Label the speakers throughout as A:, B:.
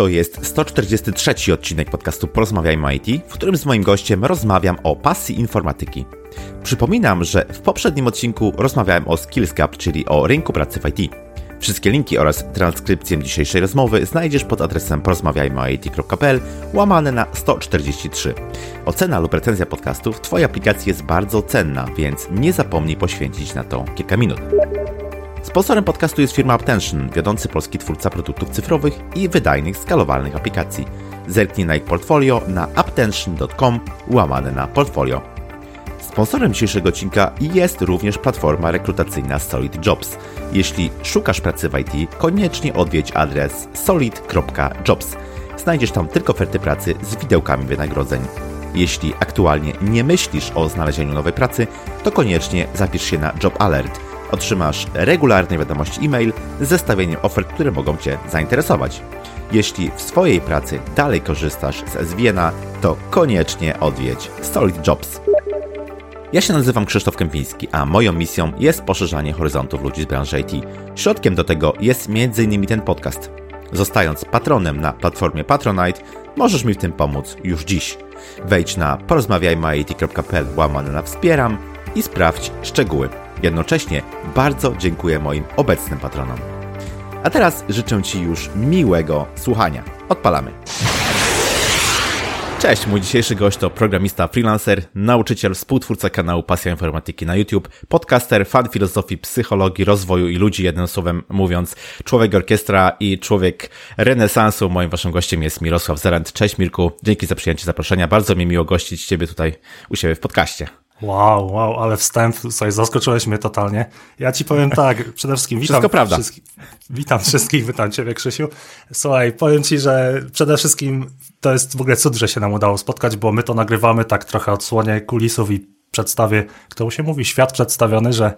A: To jest 143 odcinek podcastu Porozmawiajmy IT, w którym z moim gościem rozmawiam o pasji informatyki. Przypominam, że w poprzednim odcinku rozmawiałem o Skills Gap, czyli o rynku pracy w IT. Wszystkie linki oraz transkrypcję dzisiejszej rozmowy znajdziesz pod adresem porozmawiajmyoit.pl łamane na 143. Ocena lub recenzja podcastu w Twojej aplikacji jest bardzo cenna, więc nie zapomnij poświęcić na to kilka minut. Sponsorem podcastu jest firma Aptention, wiodący polski twórca produktów cyfrowych i wydajnych, skalowalnych aplikacji. Zerknij na ich portfolio na aptention.com łamane na portfolio. Sponsorem dzisiejszego odcinka jest również platforma rekrutacyjna Solid Jobs. Jeśli szukasz pracy w IT, koniecznie odwiedź adres solid.jobs. Znajdziesz tam tylko oferty pracy z widełkami wynagrodzeń. Jeśli aktualnie nie myślisz o znalezieniu nowej pracy, to koniecznie zapisz się na Job Alert – otrzymasz regularne wiadomości e-mail z zestawieniem ofert, które mogą Cię zainteresować. Jeśli w swojej pracy dalej korzystasz z SVN-a, to koniecznie odwiedź Solid Jobs. Ja się nazywam Krzysztof Kępiński, a moją misją jest poszerzanie horyzontów ludzi z branży IT. Środkiem do tego jest m.in. ten podcast. Zostając patronem na platformie Patronite, możesz mi w tym pomóc już dziś. Wejdź na porozmawiajmy.it.pl łamane na wspieram i sprawdź szczegóły. Jednocześnie bardzo dziękuję moim obecnym patronom. A teraz życzę Ci już miłego słuchania. Odpalamy. Cześć, mój dzisiejszy gość to programista freelancer, nauczyciel, współtwórca kanału Pasja Informatyki na YouTube, podcaster, fan filozofii, psychologii, rozwoju i ludzi, jednym słowem mówiąc, człowiek orkiestra i człowiek renesansu. Moim waszym gościem jest Mirosław Zerent. Cześć Mirku, dzięki za przyjęcie zaproszenia. Bardzo mi miło gościć Ciebie tutaj u siebie w podcaście.
B: Wow, wow, ale wstęp, słuchaj, zaskoczyłeś mnie totalnie. Ja ci powiem tak, przede wszystkim witam
A: Wszystko prawda.
B: Wszystkich, witam wszystkich, witam ciebie Krzysiu. Słuchaj, powiem ci, że przede wszystkim to jest w ogóle cud, że się nam udało spotkać, bo my to nagrywamy tak trochę odsłonię kulisów i przedstawię, kto się mówi, świat przedstawiony, że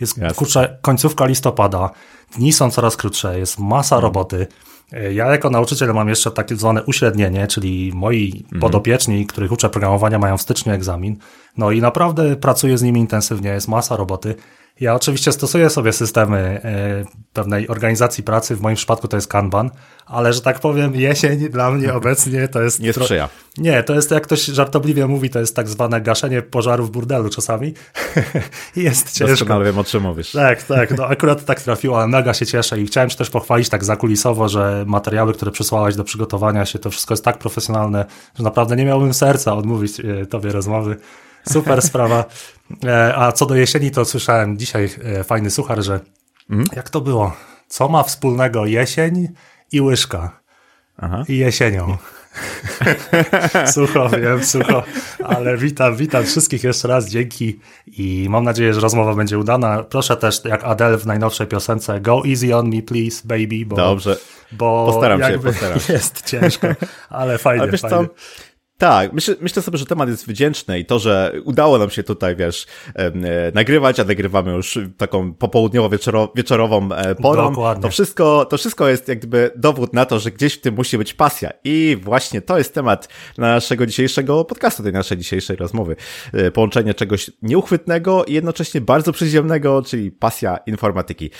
B: jest kurczę, końcówka listopada, dni są coraz krótsze, jest masa roboty, ja jako nauczyciel mam jeszcze takie zwane uśrednienie, czyli moi mhm. podopieczni, których uczę programowania, mają w styczniu egzamin. No i naprawdę pracuję z nimi intensywnie, jest masa roboty. Ja oczywiście stosuję sobie systemy e, pewnej organizacji pracy, w moim przypadku to jest Kanban, ale że tak powiem, jesień dla mnie obecnie to jest.
A: Nie sprzyja.
B: Nie, to jest, jak ktoś żartobliwie mówi, to jest tak zwane gaszenie pożaru w burdelu czasami. Jest ciężko.
A: Doskonale wiem, o czym mówisz.
B: Tak, tak. No akurat tak trafiło, ale mega się cieszę i chciałem Ci też pochwalić tak zakulisowo, że materiały, które przysłałeś do przygotowania się, to wszystko jest tak profesjonalne, że naprawdę nie miałbym serca odmówić e, Tobie rozmowy. Super sprawa. E, a co do jesieni, to słyszałem dzisiaj e, fajny suchar, że mm? jak to było? Co ma wspólnego jesień i łyżka? Aha. I jesienią. sucho, wiem, sucho, ale witam, witam wszystkich jeszcze raz, dzięki i mam nadzieję, że rozmowa będzie udana. Proszę też, jak Adele w najnowszej piosence, go easy on me please, baby,
A: bo... Dobrze,
B: bo
A: postaram się, postaram się.
B: Jest ciężko, ale fajnie, ale wiesz fajnie. Co?
A: Tak, myślę, myślę sobie, że temat jest wdzięczny i to, że udało nam się tutaj, wiesz, e, nagrywać, a nagrywamy już taką popołudniowo-wieczorową e, porą, Dokładnie. to wszystko, to wszystko jest jak gdyby dowód na to, że gdzieś w tym musi być pasja. I właśnie to jest temat naszego dzisiejszego podcastu, tej naszej dzisiejszej rozmowy. E, połączenie czegoś nieuchwytnego i jednocześnie bardzo przyziemnego, czyli pasja informatyki.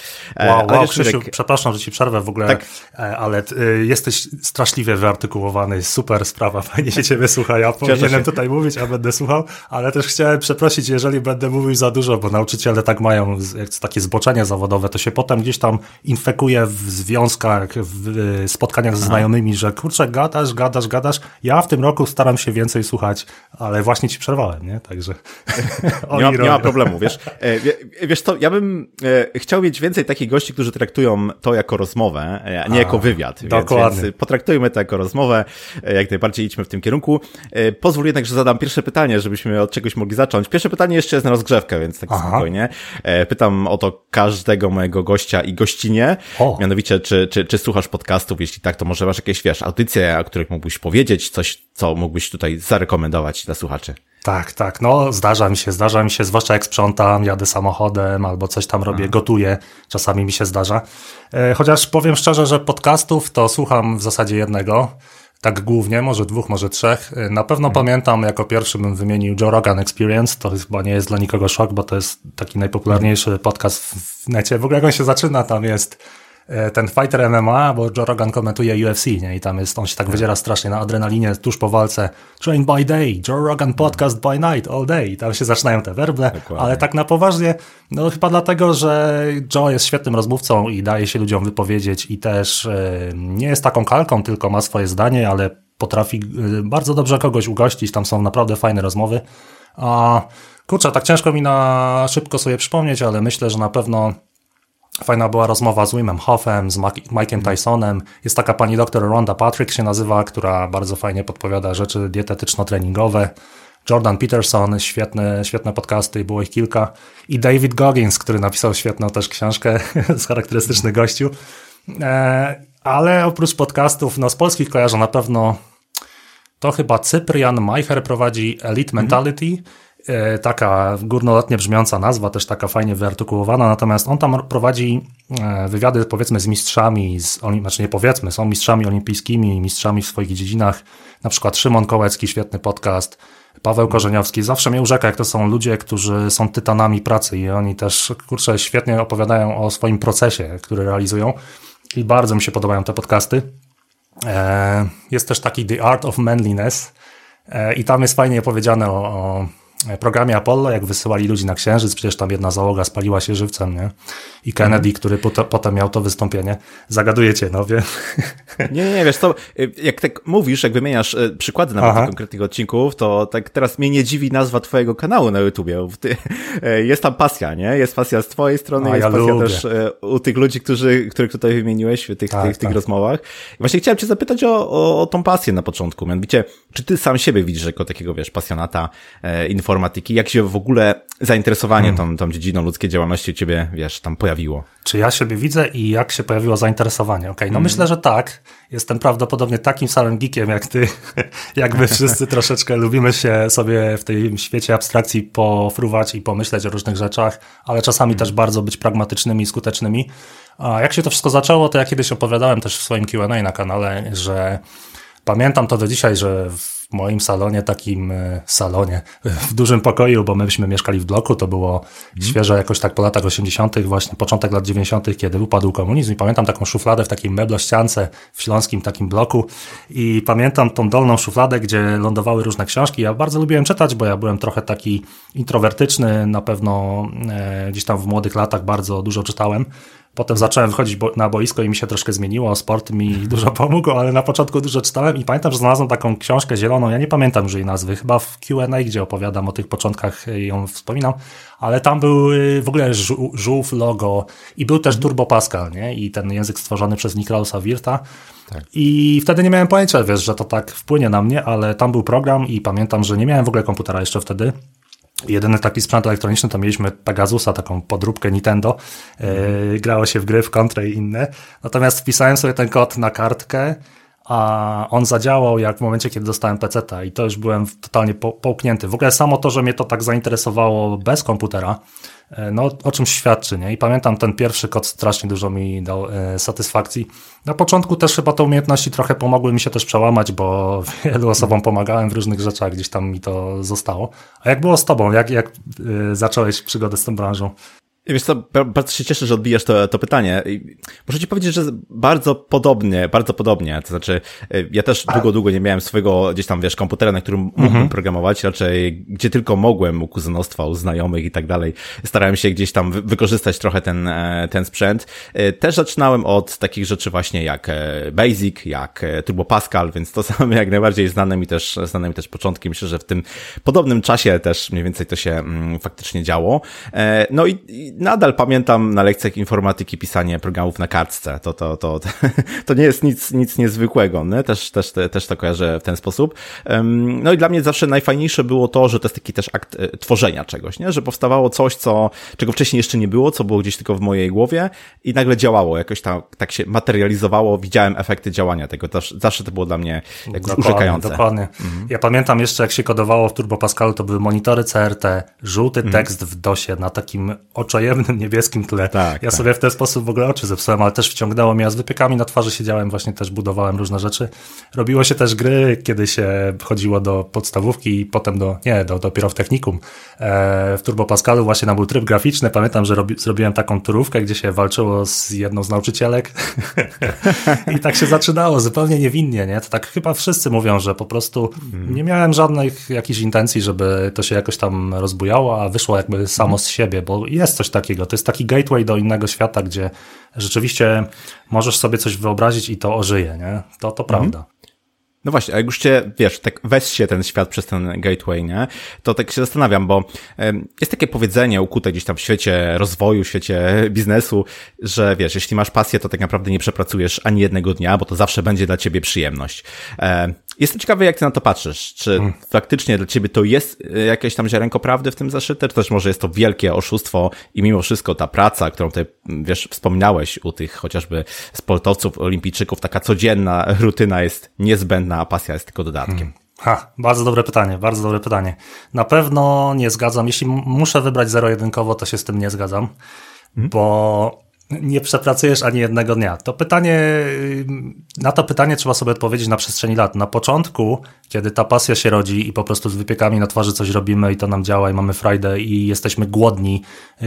B: Wow, wow Krzysiu, przepraszam, że ci przerwę w ogóle, tak. ale jesteś straszliwie wyartykułowany, super sprawa, fajnie się ciebie słuchaj, ja powinienem tutaj mówić, a będę słuchał, ale też chciałem przeprosić, jeżeli będę mówił za dużo, bo nauczyciele tak mają takie zboczenie zawodowe, to się potem gdzieś tam infekuje w związkach, w spotkaniach ze znajomymi, że kurczę, gadasz, gadasz, gadasz. Ja w tym roku staram się więcej słuchać, ale właśnie ci przerwałem, nie? Także.
A: nie, ma, nie ma problemu, wiesz. E, wiesz co, ja bym e, chciał mieć więcej takich gości, którzy traktują to jako rozmowę, a nie a, jako wywiad. Dokładnie. Więc, więc potraktujmy to jako rozmowę, e, jak najbardziej idźmy w tym kierunku. E, pozwól jednak, że zadam pierwsze pytanie, żebyśmy od czegoś mogli zacząć. Pierwsze pytanie jeszcze jest na rozgrzewkę, więc tak Aha. spokojnie. E, pytam o to każdego mojego gościa i gościnie. O. Mianowicie, czy, czy, czy słuchasz podcastów? Jeśli tak, to może masz jakieś, wiesz, audycje, o których mógłbyś powiedzieć, coś, co mógłbyś tutaj zarekomendować dla słuchaczy?
B: Tak, tak. No, zdarza mi się, zdarza mi się, zwłaszcza jak sprzątam, jadę samochodem albo coś tam robię, Aha. gotuję. Czasami mi się zdarza. E, chociaż powiem szczerze, że podcastów to słucham w zasadzie jednego tak głównie, może dwóch, może trzech. Na pewno mhm. pamiętam, jako pierwszy bym wymienił Joe Rogan Experience, to chyba nie jest dla nikogo szok, bo to jest taki najpopularniejszy podcast w necie. W ogóle jak on się zaczyna, tam jest ten fighter MMA, bo Joe Rogan komentuje UFC, nie? I tam jest, on się tak wydziera strasznie na adrenalinie tuż po walce. Train by day, Joe Rogan podcast by night, all day. I tam się zaczynają te werble, Dokładnie. ale tak na poważnie, no chyba dlatego, że Joe jest świetnym rozmówcą i daje się ludziom wypowiedzieć i też nie jest taką kalką, tylko ma swoje zdanie, ale potrafi bardzo dobrze kogoś ugościć, tam są naprawdę fajne rozmowy. A kurczę, tak ciężko mi na szybko sobie przypomnieć, ale myślę, że na pewno Fajna była rozmowa z Wimem Hoffem, z Mike'em Tysonem. Jest taka pani doktor Ronda Patrick się nazywa, która bardzo fajnie podpowiada rzeczy dietetyczno-treningowe. Jordan Peterson, świetne, świetne podcasty, było ich kilka. I David Goggins, który napisał świetną też książkę z charakterystycznych gościu. E, ale oprócz podcastów, no z polskich kojarzę na pewno to chyba Cyprian Majcher prowadzi Elite Mentality. -hmm E, taka górnolotnie brzmiąca nazwa, też taka fajnie wyartykułowana, natomiast on tam prowadzi e, wywiady powiedzmy z mistrzami, z, znaczy nie powiedzmy, są mistrzami olimpijskimi, mistrzami w swoich dziedzinach, na przykład Szymon Kołecki, świetny podcast, Paweł Korzeniowski, zawsze mnie urzeka, jak to są ludzie, którzy są tytanami pracy i oni też, kurczę, świetnie opowiadają o swoim procesie, który realizują i bardzo mi się podobają te podcasty. E, jest też taki The Art of Manliness i tam jest fajnie opowiedziane o, o programie Apollo, jak wysyłali ludzi na Księżyc, przecież tam jedna załoga spaliła się żywcem, nie? I Kennedy, mhm. który potem miał to wystąpienie. Zagadujecie, no wie.
A: Nie, nie, wiesz to, jak tak mówisz, jak wymieniasz e, przykłady nawet konkretnych odcinków, to tak teraz mnie nie dziwi nazwa twojego kanału na YouTubie. Ty, e, jest tam pasja, nie? Jest pasja z twojej strony, A, jest ja pasja lubię. też e, u tych ludzi, którzy, których tutaj wymieniłeś w tych, tak, tych, tych tak. rozmowach. I właśnie chciałem cię zapytać o, o, o tą pasję na początku. Mianowicie, czy ty sam siebie widzisz jako takiego, wiesz, pasjonata e, informatyki? Jak się w ogóle zainteresowanie hmm. tą, tą dziedziną ludzkiej działalności u ciebie, wiesz, tam pojawiło?
B: Czy ja siebie widzę i jak się pojawiło zainteresowanie? Okej, okay, no hmm. myślę, że tak. Jestem prawdopodobnie takim samym geekiem jak ty, jakby wszyscy troszeczkę lubimy się sobie w tym świecie abstrakcji pofruwać i pomyśleć o różnych rzeczach, ale czasami hmm. też bardzo być pragmatycznymi i skutecznymi. A jak się to wszystko zaczęło, to ja kiedyś opowiadałem też w swoim Q&A na kanale, że pamiętam to do dzisiaj, że w w moim salonie, takim e, salonie, w dużym pokoju, bo myśmy mieszkali w bloku, to było mm. świeże jakoś tak po latach 80., właśnie początek lat 90., kiedy upadł komunizm i pamiętam taką szufladę w takiej meblościance w śląskim takim bloku i pamiętam tą dolną szufladę, gdzie lądowały różne książki. Ja bardzo lubiłem czytać, bo ja byłem trochę taki introwertyczny, na pewno e, gdzieś tam w młodych latach bardzo dużo czytałem. Potem zacząłem wchodzić na boisko i mi się troszkę zmieniło, sport mi dużo pomógł, ale na początku dużo czytałem i pamiętam, że znalazłem taką książkę zieloną, ja nie pamiętam już jej nazwy, chyba w Q&A, gdzie opowiadam o tych początkach ją wspominam, ale tam był y, w ogóle żółw, logo i był też Turbo Pascal, nie? I ten język stworzony przez Niklausa Wirta. Tak. I wtedy nie miałem pojęcia, wiesz, że to tak wpłynie na mnie, ale tam był program i pamiętam, że nie miałem w ogóle komputera jeszcze wtedy. Jedyny taki sprzęt elektroniczny to mieliśmy Pegasusa, taką podróbkę Nintendo. Yy, grało się w gry, w kontrę i inne. Natomiast wpisałem sobie ten kod na kartkę, a on zadziałał jak w momencie, kiedy dostałem PC-ta i to już byłem totalnie po, połknięty. W ogóle samo to, że mnie to tak zainteresowało bez komputera, no, o czymś świadczy, nie? I pamiętam ten pierwszy kod strasznie dużo mi dał e, satysfakcji. Na początku też chyba te umiejętności trochę pomogły mi się też przełamać, bo wielu osobom pomagałem w różnych rzeczach, gdzieś tam mi to zostało. A jak było z tobą? Jak, jak e, zacząłeś przygodę z tą branżą?
A: Wiesz co, bardzo się cieszę, że odbijasz to, to pytanie. muszę ci powiedzieć, że bardzo podobnie, bardzo podobnie. To znaczy, e, ja też długo, długo nie miałem swojego gdzieś tam, wiesz, komputera, na którym mógłbym mhm. programować. Raczej, gdzie tylko mogłem, u kuzynostwa, u znajomych i tak dalej. Starałem się gdzieś tam wykorzystać trochę ten, e, ten sprzęt. E, też zaczynałem od takich rzeczy właśnie jak Basic, jak Turbo Pascal, więc to są jak najbardziej znane mi też, znane mi też początki. Myślę, że w tym podobnym czasie też mniej więcej to się mm, faktycznie działo. No i nadal pamiętam na lekcjach informatyki pisanie programów na kartce. To, to, to, to, to nie jest nic, nic niezwykłego. Nie? Też, też, też to kojarzę w ten sposób. No i dla mnie zawsze najfajniejsze było to, że to jest taki też akt e, tworzenia czegoś, nie? że powstawało coś, co, czego wcześniej jeszcze nie było, co było gdzieś tylko w mojej głowie i nagle działało, jakoś tak, tak się materializowało, widziałem efekty działania tego. Zawsze to było dla mnie jakoś urzekające.
B: Dokładnie. Mhm. Ja pamiętam jeszcze, jak się kodowało w Turbo Pascalu, to były monitory CRT, żółty mhm. tekst w DOSie na takim oczojęznym tajemnym niebieskim tle. Tak, ja tak. sobie w ten sposób w ogóle oczy zepsułem, ale też wciągnęło mnie, a z wypiekami na twarzy siedziałem, właśnie też budowałem różne rzeczy. Robiło się też gry, kiedy się chodziło do podstawówki i potem do, nie, do, dopiero w technikum. E, w Turbo Pascalu właśnie nam był tryb graficzny. Pamiętam, że robi, zrobiłem taką turówkę, gdzie się walczyło z jedną z nauczycielek i tak się zaczynało, zupełnie niewinnie, nie? To tak chyba wszyscy mówią, że po prostu mhm. nie miałem żadnych jakichś intencji, żeby to się jakoś tam rozbujało, a wyszło jakby samo z siebie, bo jest coś takiego. To jest taki gateway do innego świata, gdzie rzeczywiście możesz sobie coś wyobrazić i to ożyje, nie? To, to mhm. prawda.
A: No właśnie, jak już cię, wiesz, tak weź się ten świat przez ten gateway, nie? To tak się zastanawiam, bo jest takie powiedzenie ukute gdzieś tam w świecie rozwoju, w świecie biznesu, że wiesz, jeśli masz pasję, to tak naprawdę nie przepracujesz ani jednego dnia, bo to zawsze będzie dla ciebie przyjemność. Jestem ciekawy, jak ty na to patrzysz. Czy hmm. faktycznie dla ciebie to jest e, jakieś tam ziarenko prawdy w tym zaszyte, czy też może jest to wielkie oszustwo i mimo wszystko ta praca, którą ty, wiesz, wspomniałeś u tych chociażby sportowców, olimpijczyków, taka codzienna rutyna jest niezbędna, a pasja jest tylko dodatkiem. Hmm.
B: Ha, bardzo dobre pytanie, bardzo dobre pytanie. Na pewno nie zgadzam. Jeśli muszę wybrać zero-jedynkowo, to się z tym nie zgadzam, hmm. bo nie przepracujesz ani jednego dnia? To pytanie, na to pytanie trzeba sobie odpowiedzieć na przestrzeni lat. Na początku, kiedy ta pasja się rodzi i po prostu z wypiekami na twarzy coś robimy i to nam działa i mamy frajdę i jesteśmy głodni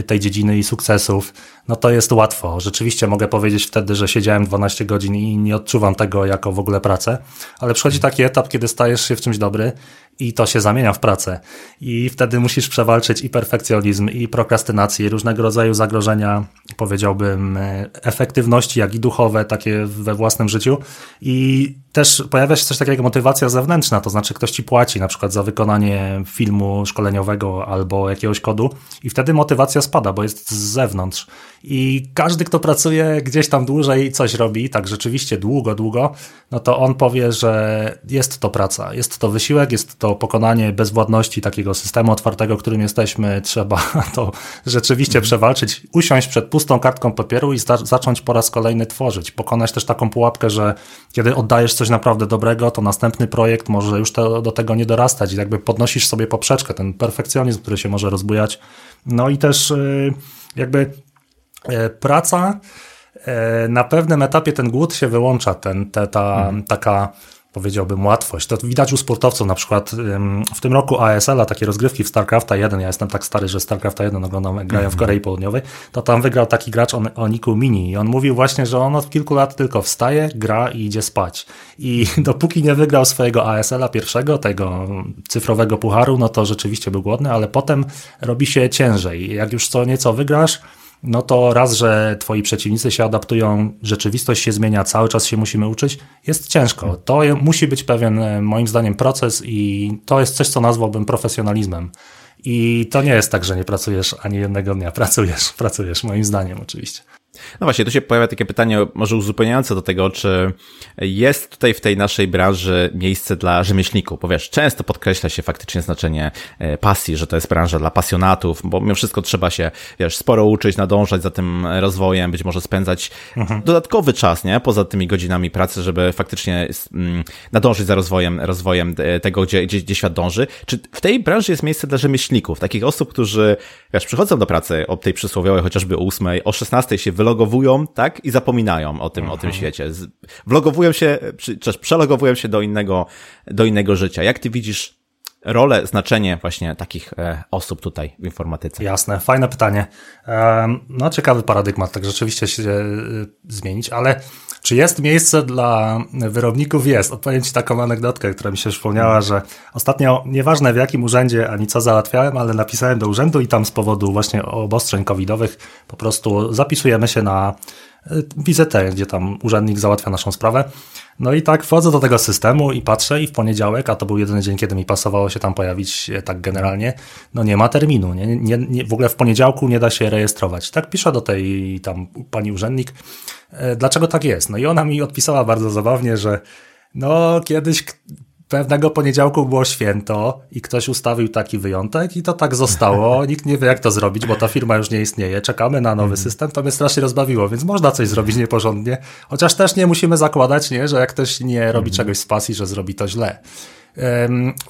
B: tej dziedziny i sukcesów, no to jest łatwo. Rzeczywiście mogę powiedzieć wtedy, że siedziałem 12 godzin i nie odczuwam tego jako w ogóle pracę, ale przychodzi taki etap, kiedy stajesz się w czymś dobry i to się zamienia w pracę. I wtedy musisz przewalczyć i perfekcjonizm, i prokrastynację, i różnego rodzaju zagrożenia, powiedziałbym, efektywności, jak i duchowe, takie we własnym życiu. I też pojawia się coś takiego jak motywacja zewnętrzna, to znaczy ktoś ci płaci na przykład za wykonanie filmu szkoleniowego albo jakiegoś kodu i wtedy motywacja spada, bo jest z zewnątrz. I każdy, kto pracuje gdzieś tam dłużej coś robi, tak rzeczywiście długo, długo, no to on powie, że jest to praca, jest to wysiłek, jest to pokonanie bezwładności takiego systemu otwartego, którym jesteśmy. Trzeba to rzeczywiście przewalczyć, usiąść przed pustą kartką papieru i zacząć po raz kolejny tworzyć. Pokonać też taką pułapkę, że kiedy oddajesz coś naprawdę dobrego, to następny projekt może już to, do tego nie dorastać i jakby podnosisz sobie poprzeczkę, ten perfekcjonizm, który się może rozbujać. No i też y, jakby praca, e, na pewnym etapie ten głód się wyłącza, ten, te, ta hmm. taka powiedziałbym łatwość. To widać u sportowców, na przykład w tym roku ASL-a, takie rozgrywki w StarCrafta 1, ja jestem tak stary, że StarCrafta 1 oglądam, grają w mhm. Korei Południowej, to tam wygrał taki gracz o, o Niku Mini i on mówił właśnie, że on od kilku lat tylko wstaje, gra i idzie spać. I dopóki nie wygrał swojego ASL-a pierwszego, tego cyfrowego pucharu, no to rzeczywiście był głodny, ale potem robi się ciężej. Jak już co nieco wygrasz, no to raz, że twoi przeciwnicy się adaptują, rzeczywistość się zmienia, cały czas się musimy uczyć, jest ciężko. To musi być pewien, e, moim zdaniem, proces i to jest coś, co nazwałbym profesjonalizmem. I to nie jest tak, że nie pracujesz ani jednego dnia. Pracujesz, pracujesz, moim zdaniem oczywiście.
A: No właśnie, tu się pojawia takie pytanie, może uzupełniające do tego, czy jest tutaj w tej naszej branży miejsce dla rzemieślników, bo wiesz, często podkreśla się faktycznie znaczenie e, pasji, że to jest branża dla pasjonatów, bo mimo wszystko trzeba się, wiesz, sporo uczyć, nadążać za tym rozwojem, być może spędzać mhm. dodatkowy czas, nie, poza tymi godzinami pracy, żeby faktycznie mm, nadążyć za rozwojem, rozwojem tego, gdzie, gdzie, gdzie świat dąży. Czy w tej branży jest miejsce dla rzemieślników, takich osób, którzy, wiesz, przychodzą do pracy o tej przysłowiowej chociażby o 8, o 16 się wylogowują, tak? I zapominają o tym, Aha. o tym świecie. Wlogowują się, czy też przelogowują się do innego, do innego życia. Jak ty widzisz rolę, znaczenie właśnie takich e, osób tutaj w informatyce?
B: Jasne, fajne pytanie. No, ciekawy paradygmat, tak rzeczywiście się e, zmienić, ale czy jest miejsce dla wyrobników? Jest. Odpowiem Ci taką anegdotkę, która mi się przypomniała, że ostatnio, nieważne w jakim urzędzie ani co załatwiałem, ale napisałem do urzędu i tam z powodu właśnie obostrzeń covidowych po prostu zapisujemy się na wizytę, gdzie tam urzędnik załatwia naszą sprawę. No i tak wchodzę do tego systemu i patrzę i w poniedziałek, a to był jedyny dzień, kiedy mi pasowało się tam pojawić tak generalnie, no nie ma terminu, nie, nie, nie, w ogóle w poniedziałku nie da się rejestrować. Tak piszę do tej tam pani urzędnik, e, dlaczego tak jest? No i ona mi odpisała bardzo zabawnie, że no kiedyś pewnego poniedziałku było święto i ktoś ustawił taki wyjątek i to tak zostało. Nikt nie wie, jak to zrobić, bo ta firma już nie istnieje. Czekamy na nowy mhm. system. To mnie strasznie rozbawiło, więc można coś zrobić nieporządnie. Chociaż też nie musimy zakładać, nie, że jak ktoś nie robi mhm. czegoś z pasji, że zrobi to źle.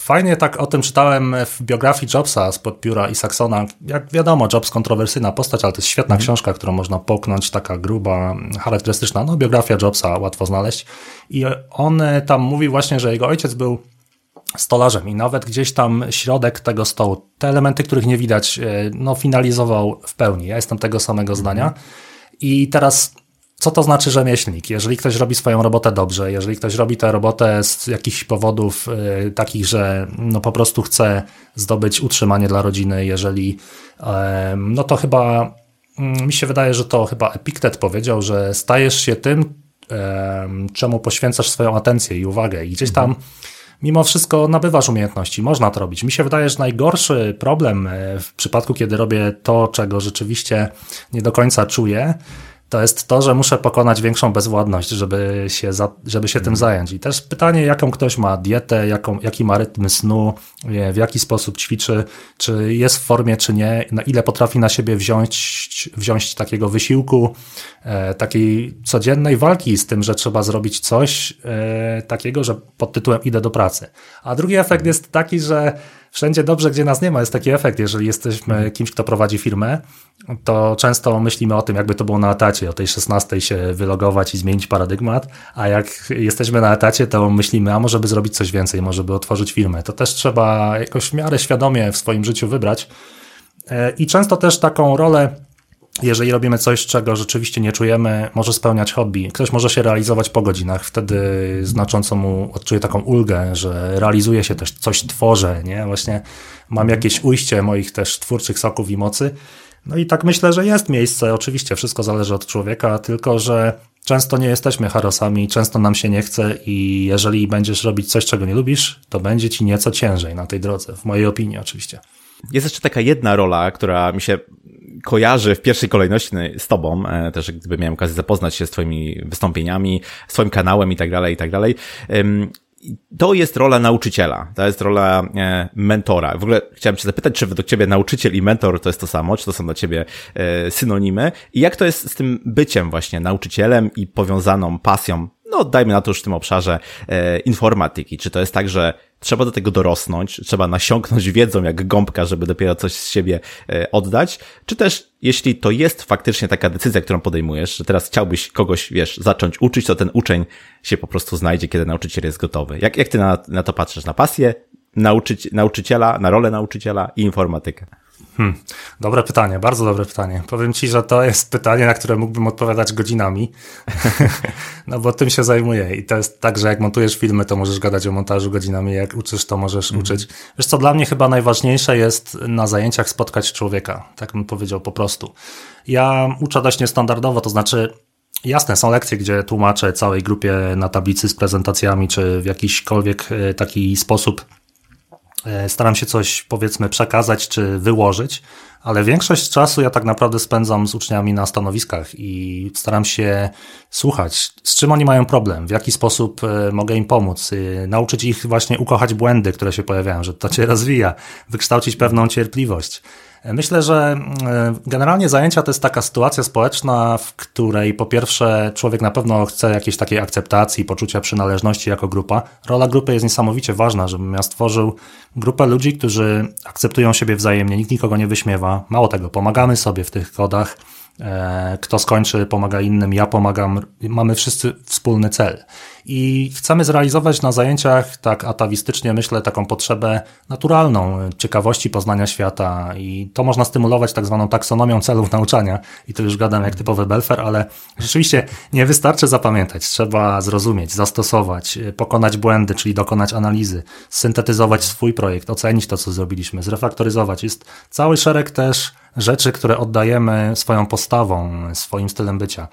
B: Fajnie tak o tym czytałem w biografii Jobsa spod pióra Isaksona. Jak wiadomo, Jobs kontrowersyjna postać, ale to jest świetna mm. książka, którą można połknąć, taka gruba, charakterystyczna. No, biografia Jobsa łatwo znaleźć. I on tam mówi właśnie, że jego ojciec był stolarzem i nawet gdzieś tam środek tego stołu, te elementy, których nie widać, e, no finalizował w pełni. Ja jestem tego samego zdania. I teraz co to znaczy rzemieślnik? Jeżeli ktoś robi swoją robotę dobrze, jeżeli ktoś robi tę robotę z jakichś powodów y, takich, że no po prostu chce zdobyć utrzymanie dla rodziny, jeżeli y, no to chyba y, mi się wydaje, że to chyba Epiktet powiedział, że stajesz się tym, czemu poświęcasz swoją atencję i uwagę i gdzieś tam mimo wszystko nabywasz umiejętności, można to robić. Mi się wydaje, że najgorszy problem e, w przypadku, kiedy robię to, czego rzeczywiście nie do końca czuję, to jest to, że muszę pokonać większą bezwładność, żeby się, za, żeby się tym mhm. zająć. I też pytanie, jaką ktoś ma dietę, jaką, jaki ma rytm snu, w jaki sposób ćwiczy, czy jest w formie, czy nie, na ile potrafi na siebie wziąć, wziąć takiego wysiłku, e, takiej codziennej walki z tym, że trzeba zrobić coś e, takiego, że pod tytułem idę do pracy. A drugi efekt jest taki, że wszędzie dobrze, gdzie nas nie ma, jest taki efekt. Jeżeli jesteśmy mhm. kimś, kto prowadzi firmę, to często myślimy o tym, jakby to było na etacie, o tej 16 się wylogować i zmienić paradygmat, a jak jesteśmy na etacie, to myślimy, a może by zrobić coś więcej, może by otworzyć firmę. To też trzeba jakoś w miarę świadomie w swoim życiu wybrać. E, I często też taką rolę jeżeli robimy coś, czego rzeczywiście nie czujemy, może spełniać hobby. Ktoś może się realizować po godzinach, wtedy znacząco mu odczuje taką ulgę, że realizuje się też, coś tworzę, nie? Właśnie mam jakieś ujście moich też twórczych soków i mocy. No i tak myślę, że jest miejsce. Oczywiście wszystko zależy od człowieka, tylko że często nie jesteśmy harosami, często nam się nie chce i jeżeli będziesz robić coś, czego nie lubisz, to będzie ci nieco ciężej na tej drodze, w mojej opinii oczywiście.
A: Jest jeszcze taka jedna rola, która mi się kojarzy w pierwszej kolejności z tobą, e, też gdyby miałem okazję zapoznać się z twoimi wystąpieniami, swoim kanałem i tak dalej, i tak dalej. To jest rola nauczyciela, to jest rola e, mentora. W ogóle chciałem cię zapytać, czy według ciebie nauczyciel i mentor to jest to samo, czy to są dla ciebie e, synonimy? I jak to jest z tym byciem właśnie nauczycielem i powiązaną pasją no dajmy na to już w tym obszarze e, informatyki. Czy to jest tak, że trzeba do tego dorosnąć, trzeba nasiąknąć wiedzą jak gąbka, żeby dopiero coś z siebie e, oddać? Czy też, jeśli to jest faktycznie taka decyzja, którą podejmujesz, że teraz chciałbyś kogoś, wiesz, zacząć uczyć, to ten uczeń się po prostu znajdzie, kiedy nauczyciel jest gotowy. Jak, jak ty na, na to patrzysz? Na pasję nauczyć, nauczyciela, na rolę nauczyciela i informatykę?
B: Hmm, dobre pytanie, bardzo dobre pytanie. Powiem Ci, że to jest pytanie, na które mógłbym odpowiadać godzinami, no bo tym się zajmuję i to jest tak, że jak montujesz filmy, to możesz gadać o montażu godzinami, jak uczysz, to możesz mm. uczyć. Wiesz co, dla mnie chyba najważniejsze jest na zajęciach spotkać człowieka, tak bym powiedział po prostu. Ja uczę dość niestandardowo, to znaczy Jasne, są lekcje, gdzie tłumaczę całej grupie na tablicy z prezentacjami, czy w jakiśkolwiek e, taki sposób staram się coś, powiedzmy, przekazać czy wyłożyć, ale większość czasu ja tak naprawdę spędzam z uczniami na stanowiskach i staram się słuchać, z czym oni mają problem, w jaki sposób e, mogę im pomóc, e, nauczyć ich właśnie ukochać błędy, które się pojawiają, że to cię rozwija, wykształcić pewną cierpliwość. Myślę, że e, generalnie zajęcia to jest taka sytuacja społeczna, w której po pierwsze człowiek na pewno chce jakiejś takiej akceptacji, poczucia przynależności jako grupa. Rola grupy jest niesamowicie ważna, żebym ja stworzył grupę ludzi, którzy akceptują siebie wzajemnie, nikt nikogo nie wyśmiewa. Mało tego, pomagamy sobie w tych kodach. E, kto skończy, pomaga innym, ja pomagam. Mamy wszyscy wspólny cel. I chcemy zrealizować na zajęciach, tak atawistycznie myślę, taką potrzebę naturalną, ciekawości poznania świata i to można stymulować tak zwaną taksonomią celów nauczania. I to już gadam jak typowy belfer, ale rzeczywiście nie wystarczy zapamiętać. Trzeba zrozumieć, zastosować, pokonać błędy, czyli dokonać analizy, syntetyzować swój projekt, ocenić to, co zrobiliśmy, zrefaktoryzować. Jest cały szereg też rzeczy, które oddajemy swoją postawą, swoim stylem bycia.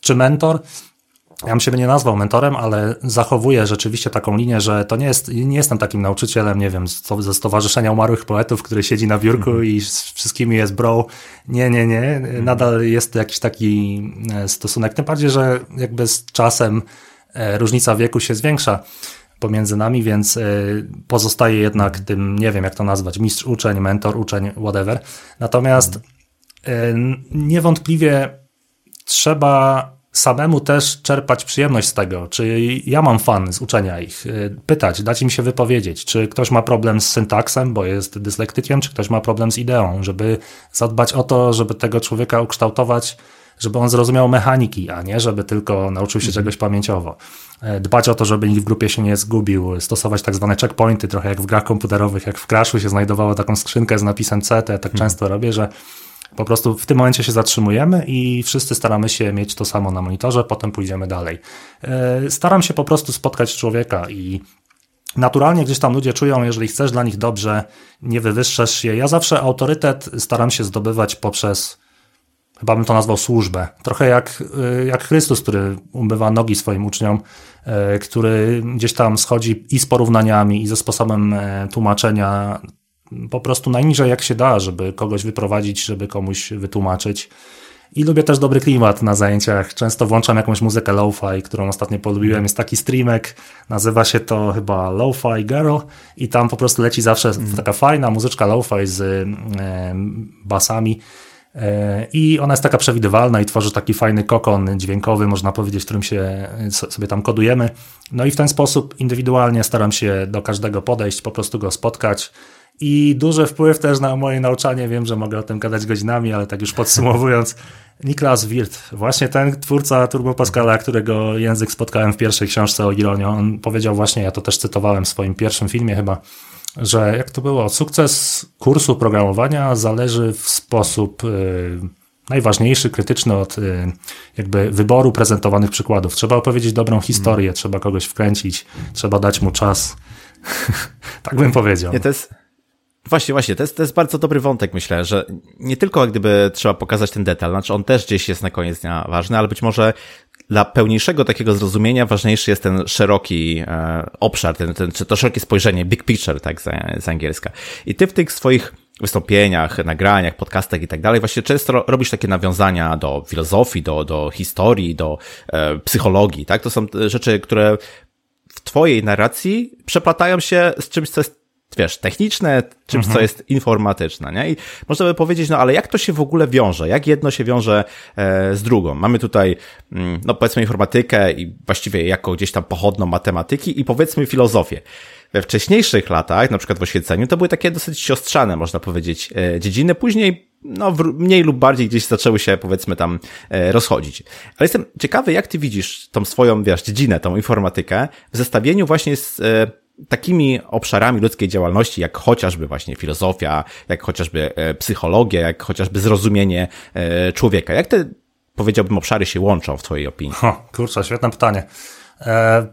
B: Czy mentor? ja bym siebie nie nazwał mentorem, ale zachowuję rzeczywiście taką linię, że to nie jest, nie jestem takim nauczycielem, nie wiem, ze Stowarzyszenia Umarłych Poetów, który siedzi na biurku mm -hmm. i z wszystkimi jest bro. Nie, nie, nie. Mhm. Nadal jest jakiś taki e, stosunek. Tym bardziej, że jakby z czasem e, różnica wieku się zwiększa pomiędzy nami, więc e, pozostaje jednak mhm. tym, nie wiem jak to nazwać, mistrz uczeń, mentor uczeń, whatever. Natomiast niewątpliwie trzeba samemu też czerpać przyjemność z tego, czy ja mam fan z uczenia ich, y, pytać, dać im się wypowiedzieć, czy ktoś ma problem z syntaksem, bo jest dyslektykiem, czy ktoś ma problem z ideą, żeby zadbać o to, żeby tego człowieka ukształtować, żeby on zrozumiał mechaniki, a nie żeby tylko nauczył się mhm. czegoś pamięciowo. E, dbać o to, żeby nikt w grupie się nie zgubił, stosować tak zwane checkpointy, trochę jak w grach komputerowych, jak w Crashu się znajdowało taką skrzynkę z napisem C, to ja tak mhm. często robię, że po prostu w tym momencie się zatrzymujemy i wszyscy staramy się mieć to samo na monitorze, potem pójdziemy dalej. E, staram się po prostu spotkać człowieka i naturalnie gdzieś tam ludzie czują, jeżeli chcesz dla nich dobrze, nie wywyższasz się. Ja zawsze autorytet staram się zdobywać poprzez chyba bym to nazwał służbę. Trochę jak, e, jak Chrystus, który umywa nogi swoim uczniom, e, który gdzieś tam schodzi i z porównaniami, i ze sposobem tłumaczenia po prostu najniżej jak się da, żeby kogoś wyprowadzić, żeby komuś wytłumaczyć. I lubię też dobry klimat na zajęciach. Często włączam jakąś muzykę lo-fi, którą ostatnio polubiłem. Jest taki streamek, nazywa się to chyba Lo-Fi Girl i tam po prostu leci zawsze mm. taka fajna muzyczka lo-fi z e, basami. E, I ona jest taka przewidywalna i tworzy taki fajny kokon dźwiękowy, można powiedzieć, którym się sobie tam kodujemy. No i w ten sposób indywidualnie staram się do każdego podejść, po prostu go spotkać i duży wpływ też na moje nauczanie. Wiem, że mogę o tym gadać godzinami, ale tak już podsumowując, Niklas Wirt, właśnie ten twórca Turbo Pascala, którego język spotkałem w pierwszej książce o Ironio, on powiedział właśnie, ja to też cytowałem w swoim pierwszym filmie chyba, że jak to było, sukces kursu programowania zależy w sposób yy, najważniejszy, krytyczny od yy, jakby wyboru prezentowanych przykładów. Trzeba opowiedzieć dobrą historię, hmm. trzeba kogoś wkręcić, trzeba dać mu czas. tak bym powiedział.
A: Nie, to jest Właśnie, właśnie, to jest, to jest bardzo dobry wątek, myślę, że nie tylko jak gdyby trzeba pokazać ten detal, znaczy on też gdzieś jest na koniec dnia ważny, ale być może dla pełniejszego takiego zrozumienia ważniejszy jest ten szeroki e, obszar, ten, ten, to szerokie spojrzenie, big picture, tak z angielska. I ty w tych swoich wystąpieniach, nagraniach, podcastach i tak dalej, właśnie często robisz takie nawiązania do filozofii, do, do historii, do e, psychologii, tak? To są rzeczy, które w twojej narracji przeplatają się z czymś, co jest wiesz, techniczne, czymś, mhm. co jest informatyczne, nie? I można by powiedzieć, no ale jak to się w ogóle wiąże? Jak jedno się wiąże e, z drugą? Mamy tutaj, mm, no powiedzmy informatykę i właściwie jako gdzieś tam pochodną matematyki i powiedzmy filozofię. We wcześniejszych latach, na przykład w oświeceniu, to były takie dosyć siostrzane, można powiedzieć, e, dziedziny. Później no, mniej lub bardziej gdzieś zaczęły się, powiedzmy, tam e, rozchodzić. Ale jestem ciekawy, jak ty widzisz tą swoją, wiesz, dziedzinę, tą informatykę w zestawieniu właśnie z e, takimi obszarami ludzkiej działalności, jak chociażby właśnie filozofia, jak chociażby e, psychologia, jak chociażby zrozumienie e, człowieka. Jak te, powiedziałbym, obszary się łączą w Twojej opinii?
B: Ho, kurczę, świetne pytanie. E,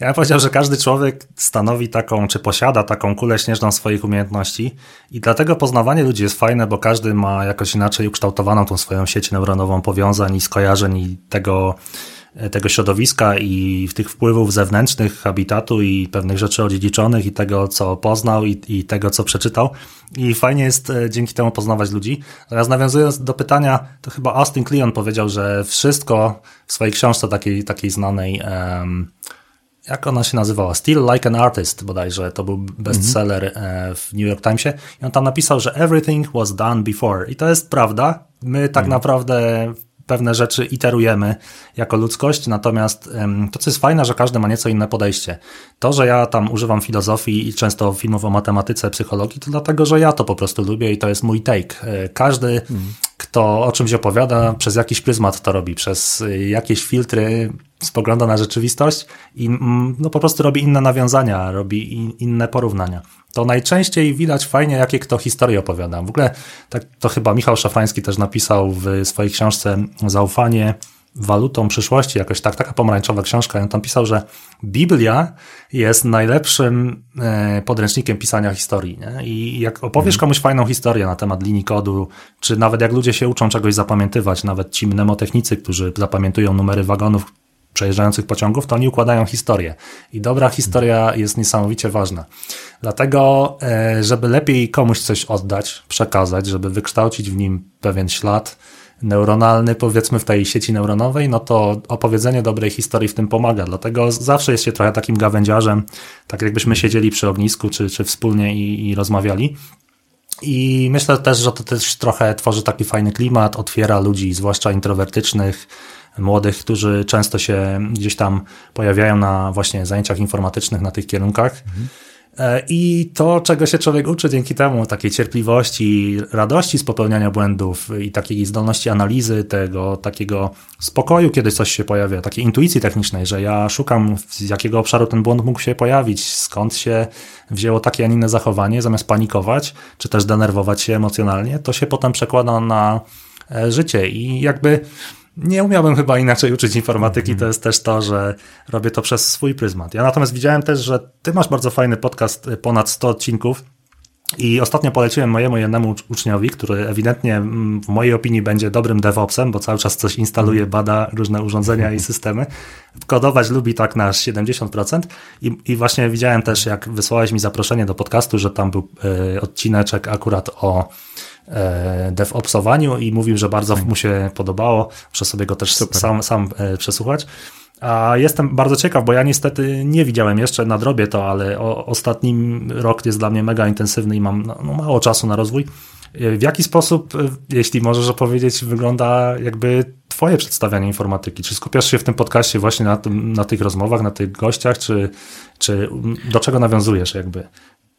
B: ja bym powiedział, że każdy człowiek stanowi taką, czy posiada taką kulę śnieżną swoich umiejętności i dlatego poznawanie ludzi jest fajne, bo każdy ma jakoś inaczej ukształtowaną tą swoją sieć neuronową powiązań i skojarzeń i tego, tego środowiska i tych wpływów zewnętrznych, habitatu i pewnych rzeczy odziedziczonych i tego, co poznał i, i tego, co przeczytał. I fajnie jest e, dzięki temu poznawać ludzi. Natomiast nawiązując do pytania, to chyba Austin Kleon powiedział, że wszystko w swojej książce takiej, takiej znanej, um, jak ona się nazywała? Still Like an Artist bodajże, to był bestseller mm -hmm. w New York Timesie i on tam napisał, że everything was done before i to jest prawda. My tak mm. naprawdę pewne rzeczy iterujemy jako ludzkość, natomiast to, co jest fajne, że każdy ma nieco inne podejście. To, że ja tam używam filozofii i często filmów o matematyce, psychologii, to dlatego, że ja to po prostu lubię i to jest mój take. E, każdy, mm. Kto o czymś opowiada, przez jakiś pryzmat to robi, przez e, jakieś filtry spogląda na rzeczywistość i mm, no, po prostu robi inne nawiązania, robi inne porównania to najczęściej widać fajnie, jakie kto historie opowiada. W ogóle tak, to chyba Michał Szafrański też napisał w swojej książce Zaufanie walutą przyszłości, jakoś tak, taka pomarańczowa książka. I on tam pisał, że Biblia jest najlepszym e, podręcznikiem pisania historii. Nie? I jak opowiesz mhm. komuś fajną historię na temat linii kodu, czy nawet jak ludzie się uczą czegoś zapamiętywać, nawet ci mnemotechnicy, którzy zapamiętują numery wagonów, przejeżdżających pociągów, to oni układają historię. I dobra historia jest niesamowicie ważna. Dlatego, e, żeby lepiej komuś coś oddać, przekazać, żeby wykształcić w nim pewien ślad neuronalny, powiedzmy w tej sieci neuronowej, no to opowiedzenie dobrej historii w tym pomaga. Dlatego zawsze jest się trochę takim gawędziarzem, tak jakbyśmy siedzieli przy ognisku, czy, czy wspólnie i, i rozmawiali. I myślę też, że to też trochę tworzy taki fajny klimat, otwiera ludzi, zwłaszcza introwertycznych, młodych, którzy często się gdzieś tam pojawiają na właśnie zajęciach informatycznych na tych kierunkach. Mhm. E, I to, czego się człowiek uczy dzięki temu, takiej cierpliwości, radości z popełniania błędów i takiej zdolności analizy tego, takiego spokoju, kiedy coś się pojawia, takiej intuicji technicznej, że ja szukam, z jakiego obszaru ten błąd mógł się pojawić, skąd się wzięło takie, a nie inne zachowanie, zamiast panikować, czy też denerwować się emocjonalnie, to się potem przekłada na e, życie. I jakby nie umiałbym chyba inaczej uczyć informatyki, to jest też to, że robię to przez swój pryzmat. Ja natomiast widziałem też, że ty masz bardzo fajny podcast, y, ponad 100 odcinków, i ostatnio poleciłem mojemu jednemu uczniowi, który ewidentnie mm, w mojej opinii będzie dobrym DevOpsem, bo cały czas coś instaluje, bada różne urządzenia i systemy. Kodować lubi tak na 70%. I, i właśnie widziałem też, jak wysłałeś mi zaproszenie do podcastu, że tam był y, odcineczek akurat o DevOpsowaniu i mówił, że bardzo mu się podobało. Muszę sobie go też sam, sam e, przesłuchać. A jestem bardzo ciekaw, bo ja niestety nie widziałem jeszcze, nadrobię to, ale o, ostatni rok jest dla mnie mega intensywny i mam no, no, mało czasu na rozwój. E, w jaki sposób, jeśli możesz opowiedzieć, wygląda jakby Twoje przedstawianie informatyki? Czy skupiasz się w tym podcaście właśnie na, tym, na tych rozmowach, na tych gościach, czy, czy do czego nawiązujesz jakby?